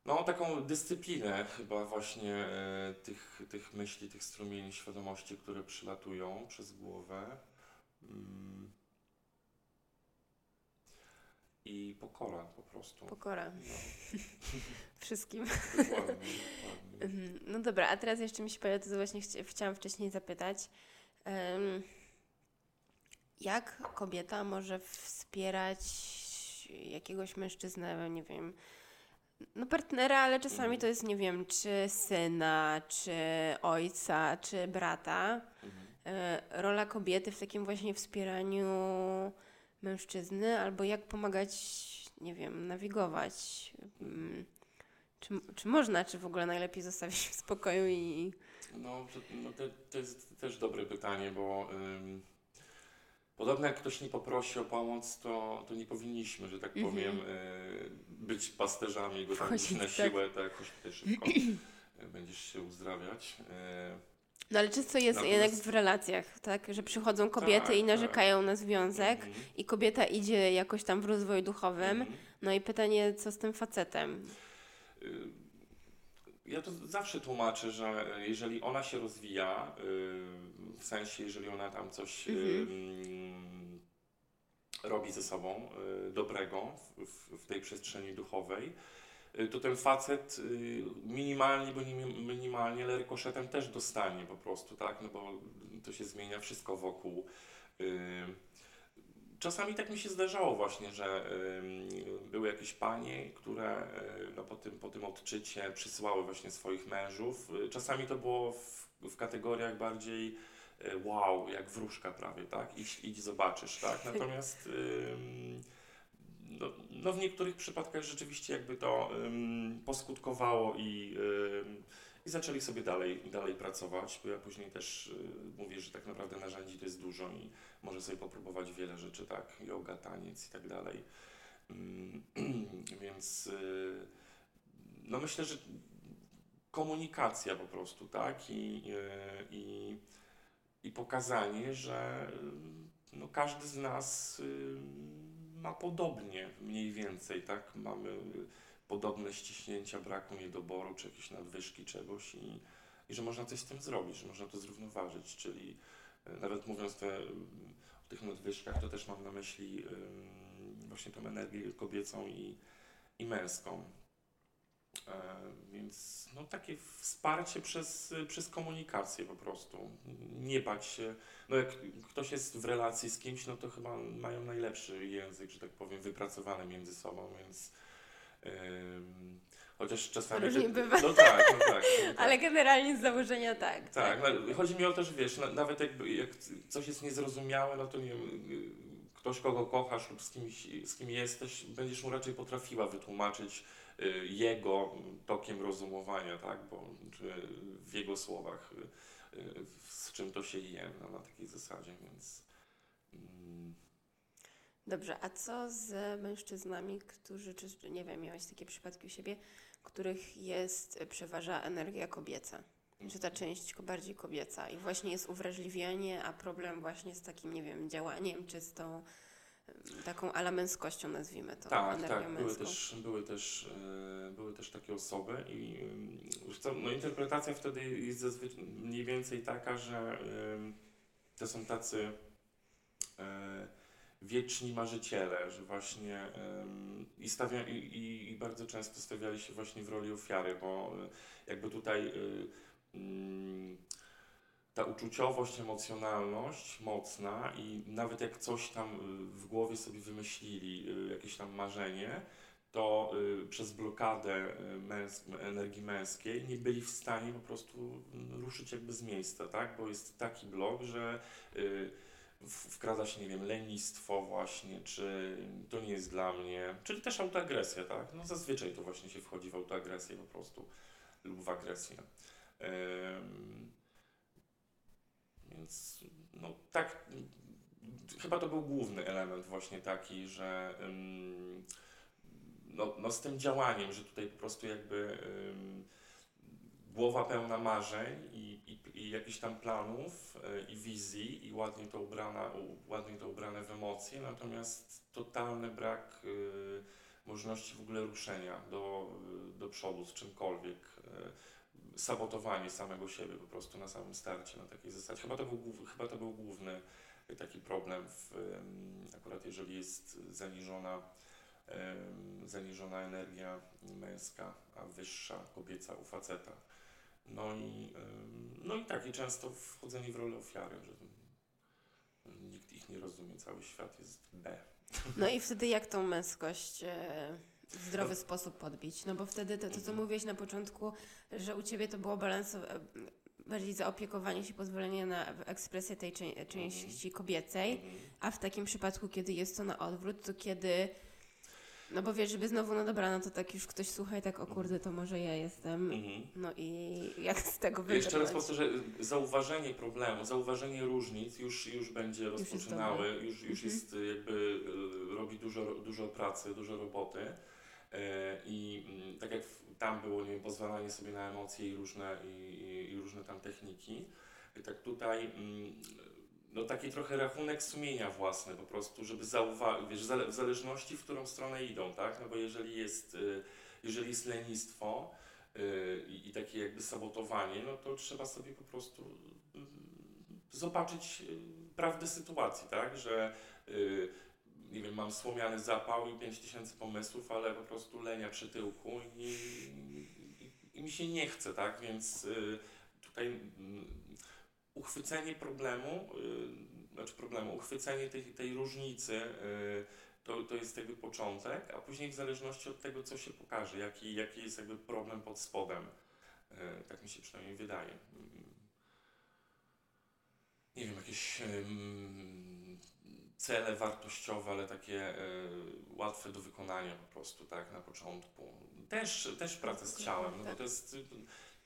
No, taką dyscyplinę chyba właśnie e, tych, tych myśli, tych strumieni świadomości, które przylatują przez głowę. Mm. I pokora po prostu. Pokora No, wszystkim. dokładnie, dokładnie. Mhm. No dobra, a teraz jeszcze mi się pojawia, to właśnie chci- chciałam wcześniej zapytać. Em, Jak kobieta może wspierać jakiegoś mężczyznę, nie wiem, no partnera, ale czasami to jest, nie wiem, czy syna, czy ojca, czy brata. Mhm. E, rola kobiety w takim właśnie wspieraniu mężczyzny, albo jak pomagać, nie wiem, nawigować. Mm, Czy, czy można, czy w ogóle najlepiej zostawić w spokoju i. No, to, no to, to jest też dobre pytanie, bo ym, podobno jak ktoś nie poprosi o pomoc, to, to nie powinniśmy, że tak Mhm. powiem, y, być pasterzami go tam Wchodzić, na tak. siłę, tak, tutaj szybko, y, będziesz się uzdrawiać. No ale często jest Natomiast- jednak w relacjach, tak? Że przychodzą kobiety Tak, i narzekają na związek mhm, i kobieta idzie jakoś tam w rozwoju duchowym. mhm. No i pytanie, co z tym facetem? Y, Ja to zawsze tłumaczę, że jeżeli ona się rozwija, y, w sensie jeżeli ona tam coś y, Mhm. mm, robi ze sobą dobrego w, w, tej przestrzeni duchowej, to ten facet y, minimalnie, bo nie minimalnie, ale rykoszetem też dostanie po prostu, tak? No bo to się zmienia wszystko wokół. y, Czasami tak mi się zdarzało właśnie, że były jakieś panie, które y, no, po, tym, po tym odczycie przysyłały właśnie swoich mężów. Y, Czasami to było w, w kategoriach bardziej y, wow, jak wróżka prawie, tak? Idź, idź zobaczysz, tak? Natomiast no, no w niektórych przypadkach rzeczywiście jakby to ym, poskutkowało i, ym, i zaczęli sobie dalej, dalej pracować, ja później też y, mówię, że tak naprawdę narzędzi to jest dużo i może sobie popróbować wiele rzeczy, tak, yoga, taniec i tak dalej. Mm, Więc y, no myślę, że komunikacja po prostu, tak, i, y, i, i pokazanie, że no, każdy z nas ma podobnie, mniej więcej, tak, mamy podobne ściśnięcia braku niedoboru, czy jakieś nadwyżki czegoś i, i że można coś z tym zrobić, że można to zrównoważyć, czyli y, nawet mówiąc te, y, o tych nadwyżkach, to też mam na myśli właśnie tą energię kobiecą i, i męską. E, więc no, takie wsparcie przez, przez komunikację po prostu. Nie bać się. No jak ktoś jest w relacji z kimś, no to chyba mają najlepszy język, że tak powiem, wypracowany między sobą, więc chociaż czasami... Różnie bywa. No tak, no tak. No tak. Ale generalnie z założenia tak. Tak, no, chodzi mi o to, że wiesz, na, nawet jakby, jak coś jest niezrozumiałe, no to nie wiem, ktoś, kogo kochasz lub z kimś, z kim jesteś, będziesz mu raczej potrafiła wytłumaczyć jego tokiem rozumowania, tak, bo w jego słowach, y, y, z czym to się je, no, na takiej zasadzie, więc mm, Dobrze, a co z mężczyznami, którzy, czy nie wiem, miałeś takie przypadki u siebie, których jest, przeważa energia kobieca? Czy ta część ko- bardziej kobieca? I właśnie jest uwrażliwianie, a problem właśnie z takim, nie wiem, działaniem, czy z tą taką ala męskością, nazwijmy to, Tak, tak, były męską. też, były, też, e, były też takie osoby i co, no, interpretacja wtedy jest zazwyczaj mniej więcej taka, że to są tacy e, wieczni marzyciele, że właśnie i, stawia, i, i, bardzo często stawiali się właśnie w roli ofiary, bo e, jakby tutaj mm, ta uczuciowość, emocjonalność mocna i nawet jak coś tam y, w głowie sobie wymyślili, y, jakieś tam marzenie, to y, przez blokadę energii męskiej nie byli w stanie po prostu mm, ruszyć jakby z miejsca, tak? Bo jest taki blok, że wkrada się, nie wiem, lenistwo właśnie, czy to nie jest dla mnie, czyli też autoagresja, tak? No zazwyczaj to właśnie się wchodzi w autoagresję po prostu lub w agresję. Em, więc no tak, chyba to był główny element właśnie taki, że no, no z tym działaniem, że tutaj po prostu jakby głowa pełna marzeń i, i, i jakichś tam planów y, i wizji i ładnie to, ubrana, ładnie to ubrane w emocje, natomiast totalny brak y, możliwości w ogóle ruszenia do, do przodu z czymkolwiek. Sabotowanie samego siebie po prostu na samym starcie, na takiej zasadzie. Chyba to był, chyba to był główny taki problem, w, akurat jeżeli jest zaniżona, zaniżona energia męska, a wyższa kobieca u faceta. No i, no i tak, i często wchodzenie w rolę ofiary, że nikt ich nie rozumie, cały świat jest B. No i wtedy jak tą męskość e, zdrowy sposób podbić? No bo wtedy to, to co mówiłeś na początku, że u Ciebie to było balansowe, bardziej zaopiekowanie się, pozwolenie na ekspresję tej czę- części kobiecej, a w takim przypadku, kiedy jest to na odwrót, to kiedy... No bo wiesz, żeby znowu, no dobra, no to tak już ktoś słucha i tak, o kurde, to może ja jestem. Mhm. No i jak z tego Jeszcze raz wybrnąć? powtórzę, zauważenie problemu, zauważenie różnic już, już będzie rozpoczynały, już, już Mhm. jest jakby y, robi dużo, dużo pracy, dużo roboty. E, I mm, tak jak tam było nie wiem, pozwalanie sobie na emocje i różne, i, i, różne tam techniki, i tak tutaj mm, no taki trochę rachunek sumienia własny po prostu, żeby zauważyć, wiesz, w zależności w którą stronę idą, tak? No bo jeżeli jest, y, jeżeli jest lenistwo, i, i takie jakby sabotowanie, no to trzeba sobie po prostu y, zobaczyć prawdę sytuacji, tak? Że nie wiem, mam słomiany zapał i 5000 pomysłów, ale po prostu lenia przy tyłku i, i, i mi się nie chce, tak? Więc y, tutaj mm, uchwycenie problemu, y, znaczy problemu, uchwycenie tej, tej różnicy y, to, to jest jakby początek, a później w zależności od tego, co się pokaże, jaki, jaki jest jakby problem pod spodem. E, Tak mi się przynajmniej wydaje. Mm. Nie wiem, jakieś cele wartościowe, ale takie e, łatwe do wykonania po prostu, tak, na początku. Też, też pracę z ciałem, no bo Tak. to jest y,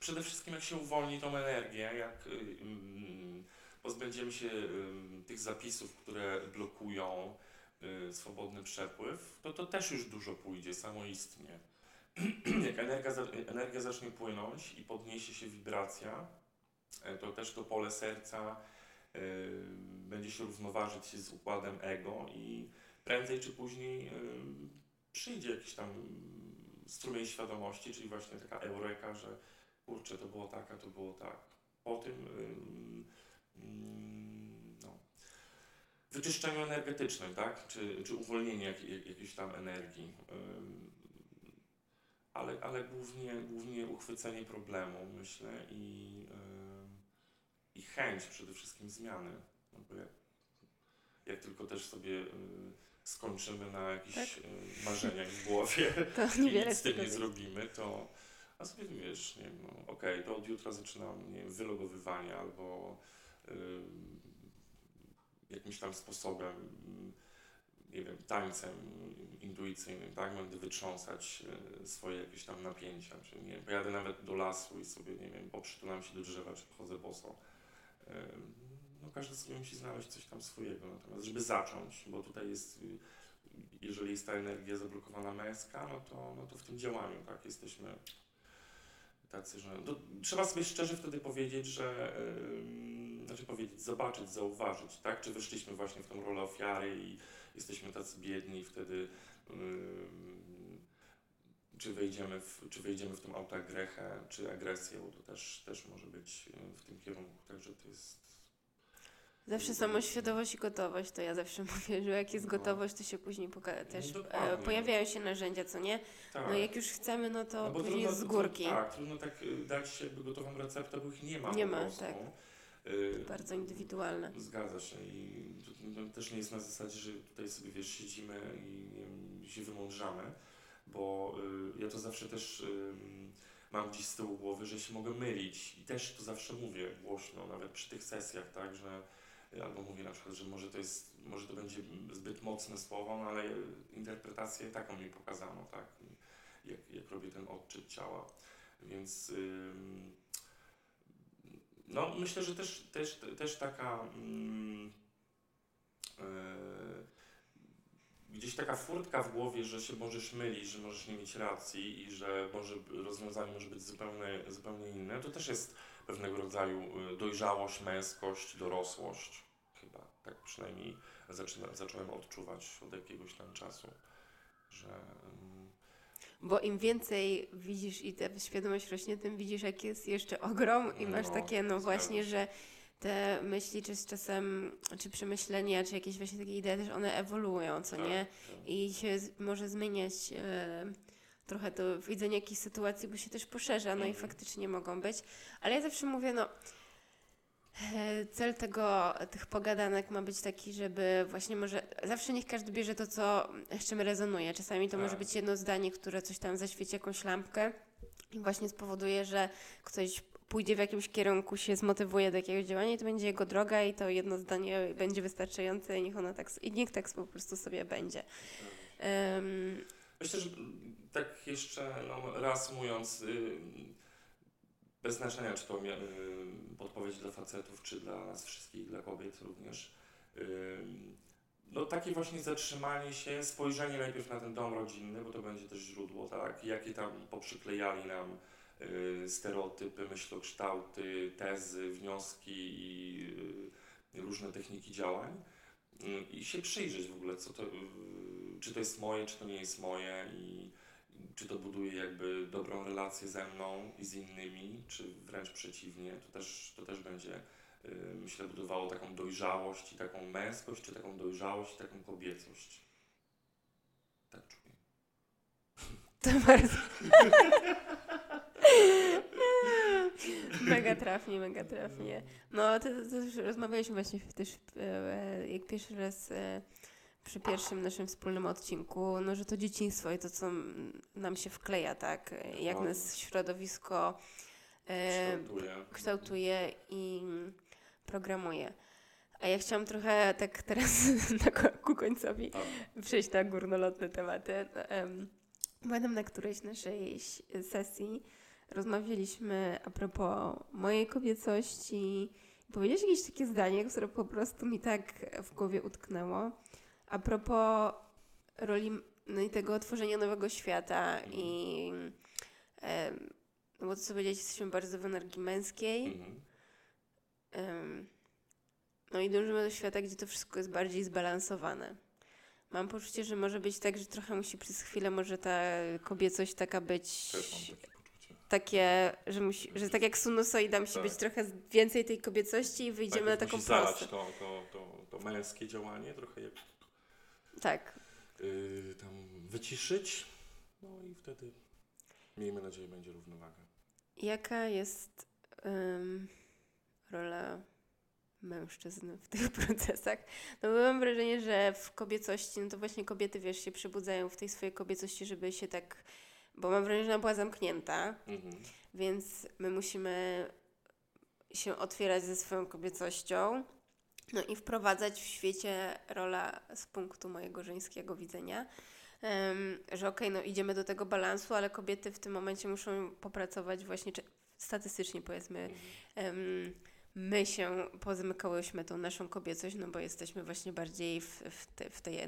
przede wszystkim jak się uwolni tą energię, jak y, mm, pozbędziemy się ym, tych zapisów, które blokują y, swobodny przepływ, to to też już dużo pójdzie samoistnie. Jak energia, energia zacznie płynąć i podniesie się wibracja, e, to też to pole serca y, będzie się równoważyć z układem ego i prędzej czy później y, przyjdzie jakiś tam strumień świadomości, czyli właśnie taka eureka, że kurczę, to było tak, a to było tak. Po tym ym, ym, no, wyczyszczeniu energetycznym, tak? Czy, czy uwolnieniu jak, jak, jakiejś tam energii. Ale, ale głównie, głównie uchwycenie problemu, myślę, i chęć przede wszystkim zmiany. No bo jak, tylko też sobie y, skończymy na jakichś Tak. y, marzeniach w głowie, To i nic z tym nie jest. zrobimy, to a sobie wiesz, nie wiem, no, okej, to od jutra zaczynam, nie wiem, wylogowywanie albo ym, jakimś tam sposobem, ym, nie wiem, tańcem intuicyjnym, tak, będę wytrząsać y, swoje jakieś tam napięcia, czy nie wiem, pojadę nawet do lasu i sobie, nie wiem, poprzytulam się do drzewa, czy chodzę boso. No każdy sobie musi znaleźć coś tam swojego, natomiast żeby zacząć, bo tutaj jest jeżeli jest ta energia zablokowana męska, no to, no to w tym działaniu, tak, jesteśmy tacy, że... To trzeba sobie szczerze wtedy powiedzieć, że... ym, znaczy powiedzieć, zobaczyć, zauważyć, tak, czy wyszliśmy właśnie w tą rolę ofiary i jesteśmy tacy biedni wtedy... ym, czy wejdziemy, w, czy wejdziemy w tą autoagrechę, czy agresję, bo to też, też może być y, w tym kierunku, także to jest... Zawsze samoświadomość i gotowość, to ja zawsze mówię, że jak jest No. gotowość, to się później poka- też dokładnie. e, pojawiają się narzędzia, co nie? Tak. No jak już chcemy, no to No później trudno, jest z górki. Trudno, tak, trudno tak y, dać jakby gotową receptę, bo ich nie ma Nie ma, tak. Y, Bardzo indywidualne. Zgadza się i to, to też nie jest na zasadzie, że tutaj sobie wiesz, siedzimy i nie się wymądrzamy, bo y, ja to zawsze też y, mam gdzieś z tyłu głowy, że się mogę mylić. I też to zawsze mówię głośno, nawet przy tych sesjach, tak, że y, albo mówię na przykład, że może to jest, może to będzie zbyt mocne słowo, no ale interpretację taką mi pokazano, tak, jak, jak robię ten odczyt ciała, więc ym, no myślę, że też, też, też taka e, gdzieś taka furtka w głowie, że się możesz mylić, że możesz nie mieć racji i że może rozwiązanie może być zupełnie, zupełnie inne, to też jest pewnego rodzaju y, dojrzałość, męskość, dorosłość. Chyba tak przynajmniej zaczyna, zacząłem odczuwać od jakiegoś tam czasu, że mm, Bo im więcej widzisz i ta świadomość rośnie, tym widzisz, jak jest jeszcze ogrom i masz No, takie, no właśnie, że te myśli, czy z czasem, czy przemyślenia, czy jakieś właśnie takie idee, też one ewoluują, co tak, nie? tak. I się może zmieniać e, trochę to widzenie jakichś sytuacji, bo się też poszerza, no i Mhm. faktycznie mogą być. Ale ja zawsze mówię, no E, Cel tego, tych pogadanek ma być taki, żeby właśnie może, zawsze niech każdy bierze to, co, z czym rezonuje. Czasami to może Tak. być jedno zdanie, które coś tam zaświeci jakąś lampkę i właśnie spowoduje, że ktoś pójdzie w jakimś kierunku, się zmotywuje do jakiegoś działania i to będzie jego droga i to jedno zdanie będzie wystarczające i niech ona tak, i niech tak po prostu sobie będzie. Em, Myślę, że tak jeszcze no, reasumując, y, bez znaczenia, czy to mia- y, podpowiedź dla facetów, czy dla nas wszystkich, dla kobiet również. y, No takie właśnie zatrzymanie się, spojrzenie najpierw na ten dom rodzinny, bo to będzie też źródło, tak? Jakie tam poprzyklejali nam stereotypy, myślokształty, tezy, wnioski i y, różne techniki działań. Y, I się przyjrzeć w ogóle, co to, y, czy to jest moje, czy to nie jest moje i czy to buduje jakby dobrą relację ze mną i z innymi, czy wręcz przeciwnie. To też, to też będzie, y, myślę, budowało taką dojrzałość i taką męskość, czy taką dojrzałość i taką kobiecość. Tak czuję. To bardzo. mega trafnie, mega trafnie. No, to, to rozmawialiśmy właśnie też, e, jak pierwszy raz e, przy pierwszym naszym wspólnym odcinku, no, że to dzieciństwo i to, co nam się wkleja, tak? Jak No. nas środowisko e, Kształtuje. kształtuje i programuje. A ja chciałam trochę tak teraz na, ku końcowi Tak. przejść na górnolotne tematy. Em, Pamiętam na którejś naszej sesji rozmawialiśmy a propos mojej kobiecości. Powiedziałeś jakieś takie zdanie, które po prostu mi tak w głowie utknęło. A propos roli no i tego tworzenia nowego świata i em, no bo to co powiedzieć, jesteśmy bardzo w energii męskiej. Mhm. No i dążymy do świata, gdzie to wszystko jest bardziej zbalansowane. Mam poczucie, że może być tak, że trochę musi przez chwilę może ta kobiecość taka być takie że musi, że tak jak sinusoida musi Tak. być trochę więcej tej kobiecości i wyjdziemy na Najpierw taką prostą. to, to, to, to męskie działanie, trochę jak Tak. yy, tam wyciszyć, no i wtedy miejmy nadzieję będzie równowaga. Jaka jest em, rola mężczyzn w tych procesach? No bo mam wrażenie, że w kobiecości, no to właśnie kobiety, wiesz, się przybudzają w tej swojej kobiecości, żeby się tak, bo mam wrażenie, że ona była zamknięta, Mhm. więc my musimy się otwierać ze swoją kobiecością, no i wprowadzać w świecie rola z punktu mojego żeńskiego widzenia, że okej, no idziemy do tego balansu, ale kobiety w tym momencie muszą popracować właśnie, statystycznie powiedzmy, Mhm. my się pozamykałyśmy tą naszą kobiecość, no bo jesteśmy właśnie bardziej w, w, te, w tej e,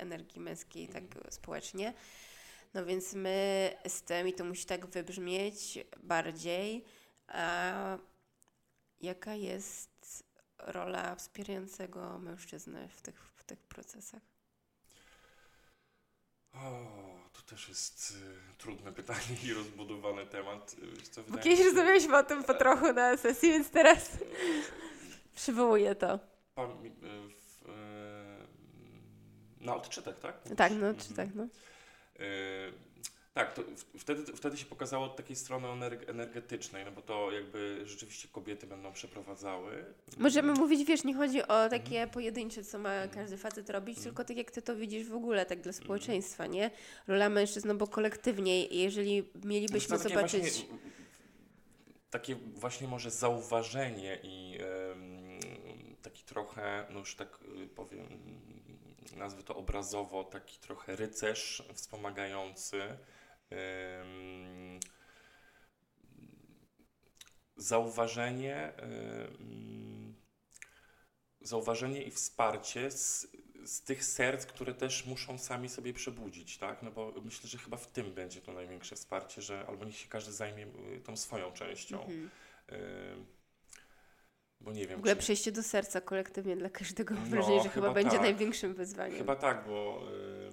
energii męskiej tak społecznie. No więc my z tym, i to musi tak wybrzmieć bardziej, a jaka jest rola wspierającego mężczyzny w tych, w tych procesach? O, to też jest y, trudne pytanie i rozbudowany temat. Y, Co, Bo kiedyś się- rozmawialiśmy o tym po trochu na sesji, więc teraz przywołuję to. Pam- y, w, y, na odczytach, tak? Tak, no, Mhm. czy tak, no. Y, tak, wtedy, wtedy się pokazało od takiej strony energ- energetycznej, no bo to jakby rzeczywiście kobiety będą przeprowadzały. Możemy mówić, wiesz, nie chodzi o takie pojedyncze, co ma każdy facet robić, Mhm. tylko tak jak ty to widzisz w ogóle, tak dla społeczeństwa, nie? Rola mężczyzn, no bo kolektywnie, jeżeli mielibyśmy co, takie zobaczyć... Właśnie, takie właśnie może zauważenie i em, taki trochę, no już tak y, powiem, nazwę to obrazowo, taki trochę rycerz wspomagający. zauważenie, zauważenie i wsparcie z, z tych serc, które też muszą sami sobie przebudzić, tak? No bo myślę, że chyba w tym będzie to największe wsparcie, że albo niech się każdy zajmie y, tą swoją częścią. Mhm. Bo nie W wiem, ogóle czy, przejście do serca kolektywnie dla każdego mam No, wrażenie, że chyba chyba będzie tak. największym wyzwaniem. chyba tak, bo y,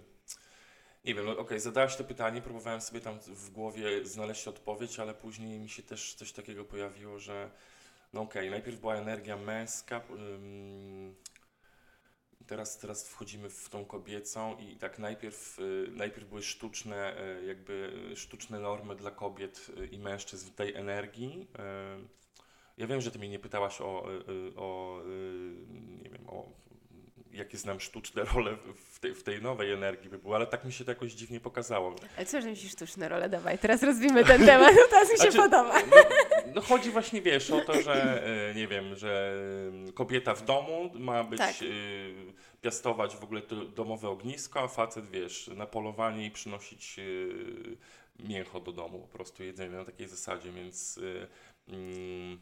nie wiem, no okej, zadałaś to pytanie, próbowałem sobie tam w głowie znaleźć odpowiedź, ale później mi się też coś takiego pojawiło, że no okej, najpierw była energia męska, ym, teraz, teraz wchodzimy w tą kobiecą i tak najpierw, y, najpierw były sztuczne, y, jakby sztuczne normy dla kobiet y, i mężczyzn w tej energii. y, Ja wiem, że ty mnie nie pytałaś o, y, y, o y, nie wiem, o jakie znam sztuczne role w tej, w tej nowej energii by było, ale tak mi się to jakoś dziwnie pokazało. Ale co, że myślisz sztuczne role? Dawaj, teraz rozwijmy ten temat, teraz mi się Znaczy, podoba. No, no chodzi właśnie, wiesz, o to, że nie wiem, że kobieta w domu ma być, Tak. piastować w ogóle to domowe ognisko, a facet, wiesz, na polowanie i przynosić mięcho do domu, po prostu jedzenie na takiej zasadzie, więc mm,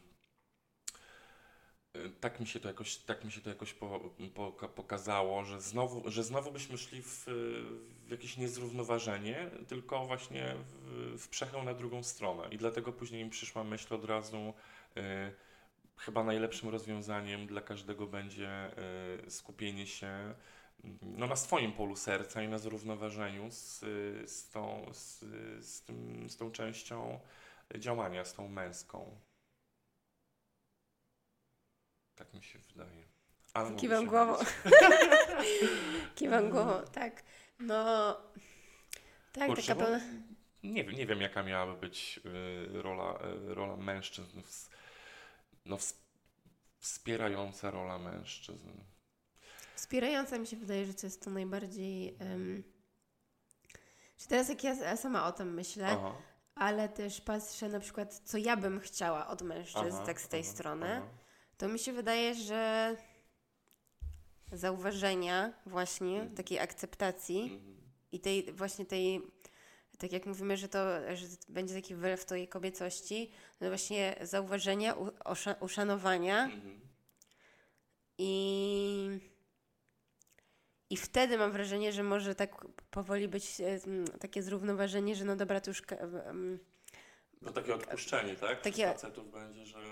tak mi się to jakoś, tak mi się to jakoś po, po, pokazało, że znowu, że znowu byśmy szli w, w jakieś niezrównoważenie, tylko właśnie w, w przechę na drugą stronę. I dlatego później mi przyszła myśl od razu, y, chyba najlepszym rozwiązaniem dla każdego będzie y, skupienie się mm, no, na swoim polu serca i na zrównoważeniu z, z, tą, z, z, tym, z tą częścią działania, z tą męską. Tak mi się wydaje. Ale Kiwam głową. Kiwam głową, tak. No, tak, Kurczę, taka pełna... Nie, wiem- nie wiem, jaka miałaby być y, rola, y, rola mężczyzn, ws, no, ws, wspierająca rola mężczyzn. Wspierająca mi się wydaje, że to jest to najbardziej... Um... Czy teraz jak ja sama o tym myślę, Aha, ale też patrzę na przykład, co ja bym chciała od mężczyzn, aha, tak z tej aha, strony. To mi się wydaje, że zauważenia właśnie, Mhm. takiej akceptacji Mhm. i tej właśnie tej, tak jak mówimy, że to że będzie taki wylew tej kobiecości, no właśnie zauważenia, u, osza, uszanowania Mhm. i, i wtedy mam wrażenie, że może tak powoli być e, takie zrównoważenie, że no dobra, to już em, To takie odpuszczenie, tak? Takie- facetów będzie, że y,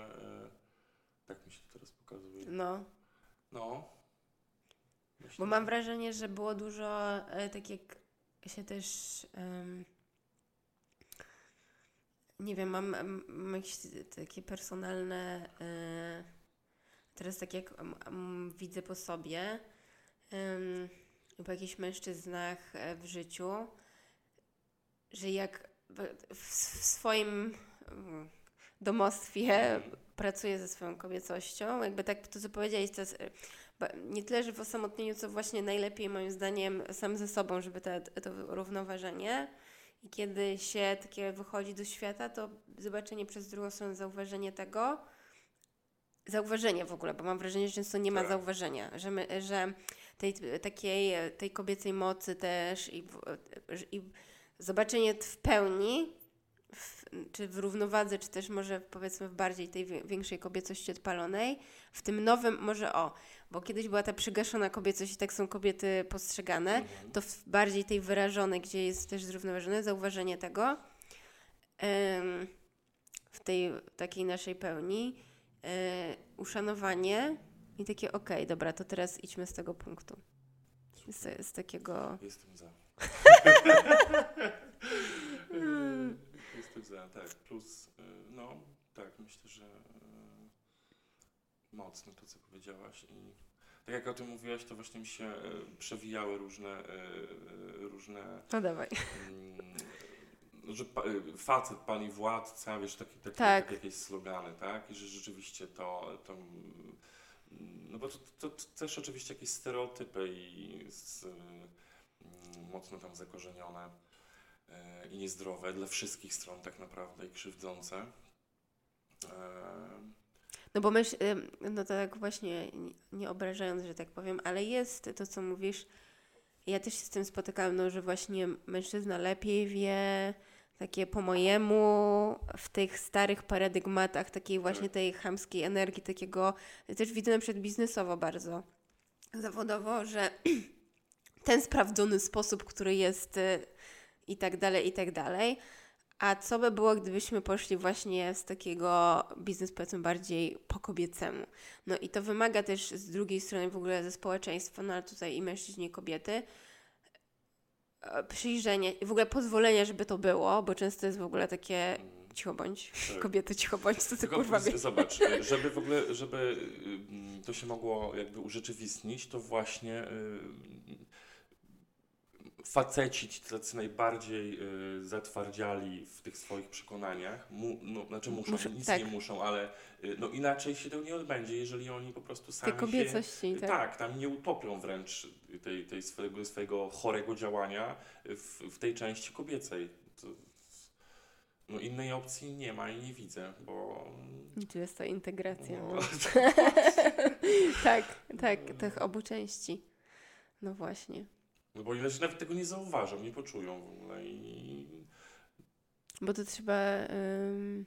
tak mi się teraz pokazuje. no, No. Myślę, Bo mam że- wrażenie, że było dużo, e, tak jak się też, em, nie wiem, mam, mam jakieś takie personalne, e, teraz tak jak m, m, widzę po sobie, em, po jakichś mężczyznach e, w życiu, że jak w, w swoim domostwie Pracuję ze swoją kobiecością. Jakby tak to, co powiedziałeś, to jest e, nie tyle, że w osamotnieniu, co właśnie najlepiej moim zdaniem sam ze sobą, żeby te, to równoważenie. I kiedy się takie wychodzi do świata, to zobaczenie przez drugą stronę, zauważenie tego, zauważenie w ogóle, bo mam wrażenie, że często nie ma Tak. zauważenia, że, my, że tej takiej, tej kobiecej mocy też i, i zobaczenie w pełni, w, czy w równowadze, czy też może powiedzmy w bardziej tej większej kobiecości odpalonej, w tym nowym, może o, bo kiedyś była ta przygaszona kobiecość i tak są kobiety postrzegane, Mhm. to w bardziej tej wyrażonej, gdzie jest też zrównoważone, zauważenie tego em, w tej takiej naszej pełni, e, uszanowanie i takie okej, dobra, to teraz idźmy z tego punktu. Z, z takiego... Jestem za. Tak. Plus, y, no, tak, myślę, że y, mocno to, co powiedziałaś. I tak jak o tym mówiłaś, to właśnie mi się y, przewijały różne, różne No dawaj. mm, że facet, pani władca, wiesz, takie, takie, Tak. takie jakieś slogany, tak? I że rzeczywiście to, to mm, no bo to, to, to też oczywiście jakieś stereotypy i z, mm, mocno tam zakorzenione i niezdrowe dla wszystkich stron tak naprawdę i krzywdzące. E, No bo myśl, no to tak właśnie, nie- obrażając, że tak powiem, ale jest to, co mówisz. Ja też się z tym spotykałam, no, że właśnie mężczyzna lepiej wie, takie po mojemu, w tych starych paradygmatach takiej właśnie tej chamskiej energii, takiego, też widzę na przykład biznesowo bardzo, zawodowo, że ten sprawdzony sposób, który jest y, i tak dalej, i tak dalej, a co by było, gdybyśmy poszli właśnie z takiego biznesu, powiedzmy, bardziej po kobiecemu? No i to wymaga też z drugiej strony w ogóle ze społeczeństwa, no ale tutaj i mężczyźni, i kobiety, e, przyjrzenia i w ogóle pozwolenia, żeby to było, bo często jest w ogóle takie mm, cicho bądź, tak. kobiety cicho bądź, co ty Tylko kurwa wiesz. Zobacz, y, żeby w ogóle, żeby to się mogło jakby urzeczywistnić, to właśnie y, faceci, ci tacy najbardziej y, zatwardziali w tych swoich przekonaniach, mu, no, znaczy muszą, Muszą, nic tak. nie muszą, ale y, no, inaczej się to nie odbędzie, jeżeli oni po prostu Tej sami się... kobiecości, tak. Tak, tam nie utopią wręcz tej, tej swojego, swojego chorego działania w, w tej części kobiecej. To, no innej opcji nie ma i nie widzę, bo... Tu jest to integracja. No. tak, tak, tych obu części. No właśnie. No bo się nawet tego nie zauważą, nie poczują w ogóle i... Bo to trzeba, ym,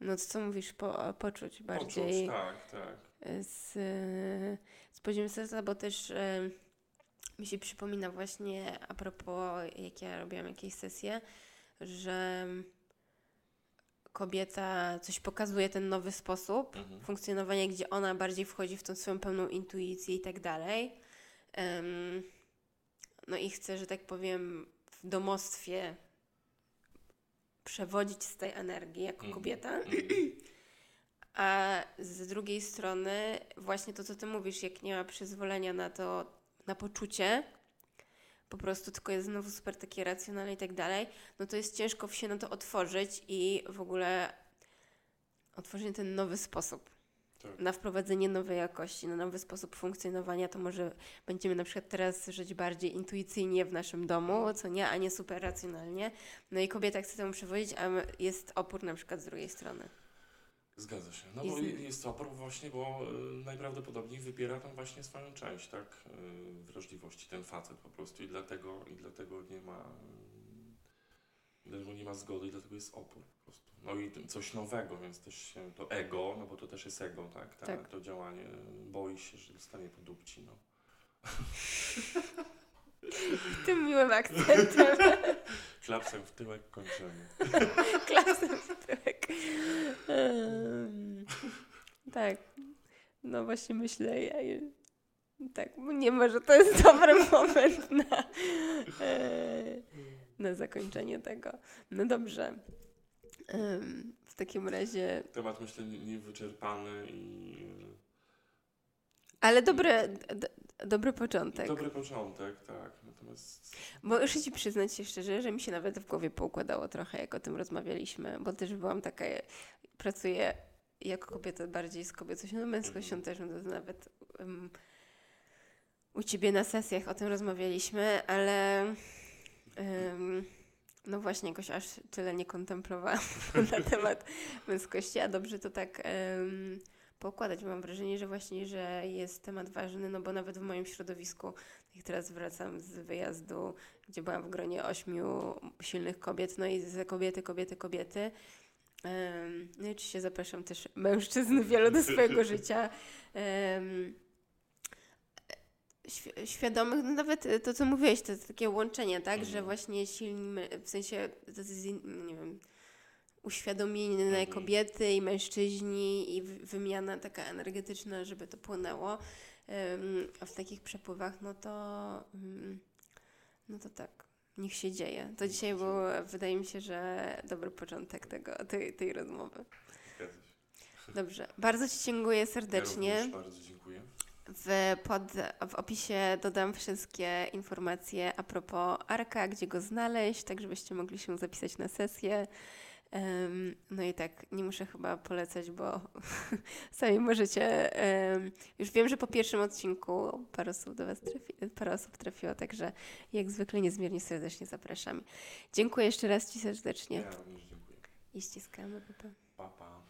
no to co mówisz, po, poczuć bardziej Poczuć, tak, tak. z, z poziomu serca, bo też ym, mi się przypomina właśnie a propos, jak ja robiłam jakieś sesje, że kobieta coś pokazuje, ten nowy sposób Mhm. funkcjonowania, gdzie ona bardziej wchodzi w tą swoją pełną intuicję i tak dalej. Em, no i chce, że tak powiem, w domostwie przewodzić z tej energii jako Mhm. kobieta. Mhm. A z drugiej strony, właśnie to, co ty mówisz, jak nie ma przyzwolenia na to, na poczucie, po prostu tylko jest znowu super takie racjonalne i tak dalej, no to jest ciężko się na to otworzyć i w ogóle otworzyć ten nowy sposób Tak. na wprowadzenie nowej jakości, na nowy sposób funkcjonowania, to może będziemy na przykład teraz żyć bardziej intuicyjnie w naszym domu, co nie, a nie super racjonalnie. No i kobieta chce temu przewodzić, a jest opór na przykład z drugiej strony. Zgadza się. No bo jest opór właśnie, bo y, najprawdopodobniej wybiera tam właśnie swoją część, tak, y, wrażliwości, ten facet po prostu i dlatego, i dlatego nie ma, y, dlatego nie ma zgody i dlatego jest opór po prostu. No i coś nowego, więc też się to ego, no bo to też jest ego, tak, Ta, Tak. to działanie, boi się, że dostanie po dupci, no. Tym miłym akcentem, Klapsem w tyłek kończymy. klasem w tyłek. Em, tak, no właśnie myślę, ja, tak, nie może to jest dobry moment na, e, na zakończenie tego. No dobrze. W takim razie, Temat myślę nie- niewyczerpany i ale dobry, d, dobry początek. dobry początek, tak, natomiast Bo muszę Ci przyznać się szczerze, że mi się nawet w głowie poukładało trochę, jak o tym rozmawialiśmy, bo też byłam taka, pracuję jako kobieta bardziej z kobiecością, no męskością Mhm. też, no to nawet um, u Ciebie na sesjach o tym rozmawialiśmy, ale em, no właśnie jakoś aż tyle nie kontemplowałam na temat męskości, a dobrze to tak em, poukładać. Mam wrażenie, że właśnie, że jest temat ważny, no bo nawet w moim środowisku, jak teraz wracam z wyjazdu, gdzie byłam w gronie ośmiu silnych kobiet, no i ze kobiety, kobiety, kobiety. Em, No i oczywiście zapraszam też mężczyzn wielu do swojego życia. Em, świ- Świadomych, no nawet to, co mówiłeś, to jest takie łączenie, tak, że Mhm. właśnie silni, w sensie, to nie wiem, uświadomienie Mhm. kobiety i mężczyźni i wy- wymiana taka energetyczna, żeby to płynęło. A w takich przepływach, no to, mm, no to tak, niech się dzieje. To dzisiaj był, wydaje mi się, że dobry początek tego, tej, tej rozmowy. Dobrze, bardzo Ci dziękuję Ja serdecznie. również bardzo dziękuję. W, pod, w opisie dodam wszystkie informacje a propos Arka, gdzie go znaleźć, tak żebyście mogli się zapisać na sesję. Em, no i tak, nie muszę chyba polecać, bo sami możecie. em, już wiem, że po pierwszym odcinku parę osób do Was trafi, parę osób trafiło, także jak zwykle niezmiernie serdecznie zapraszam. Dziękuję jeszcze raz Ci serdecznie Ja również dziękuję. i ściskamy. Pa, pa. Pa, pa.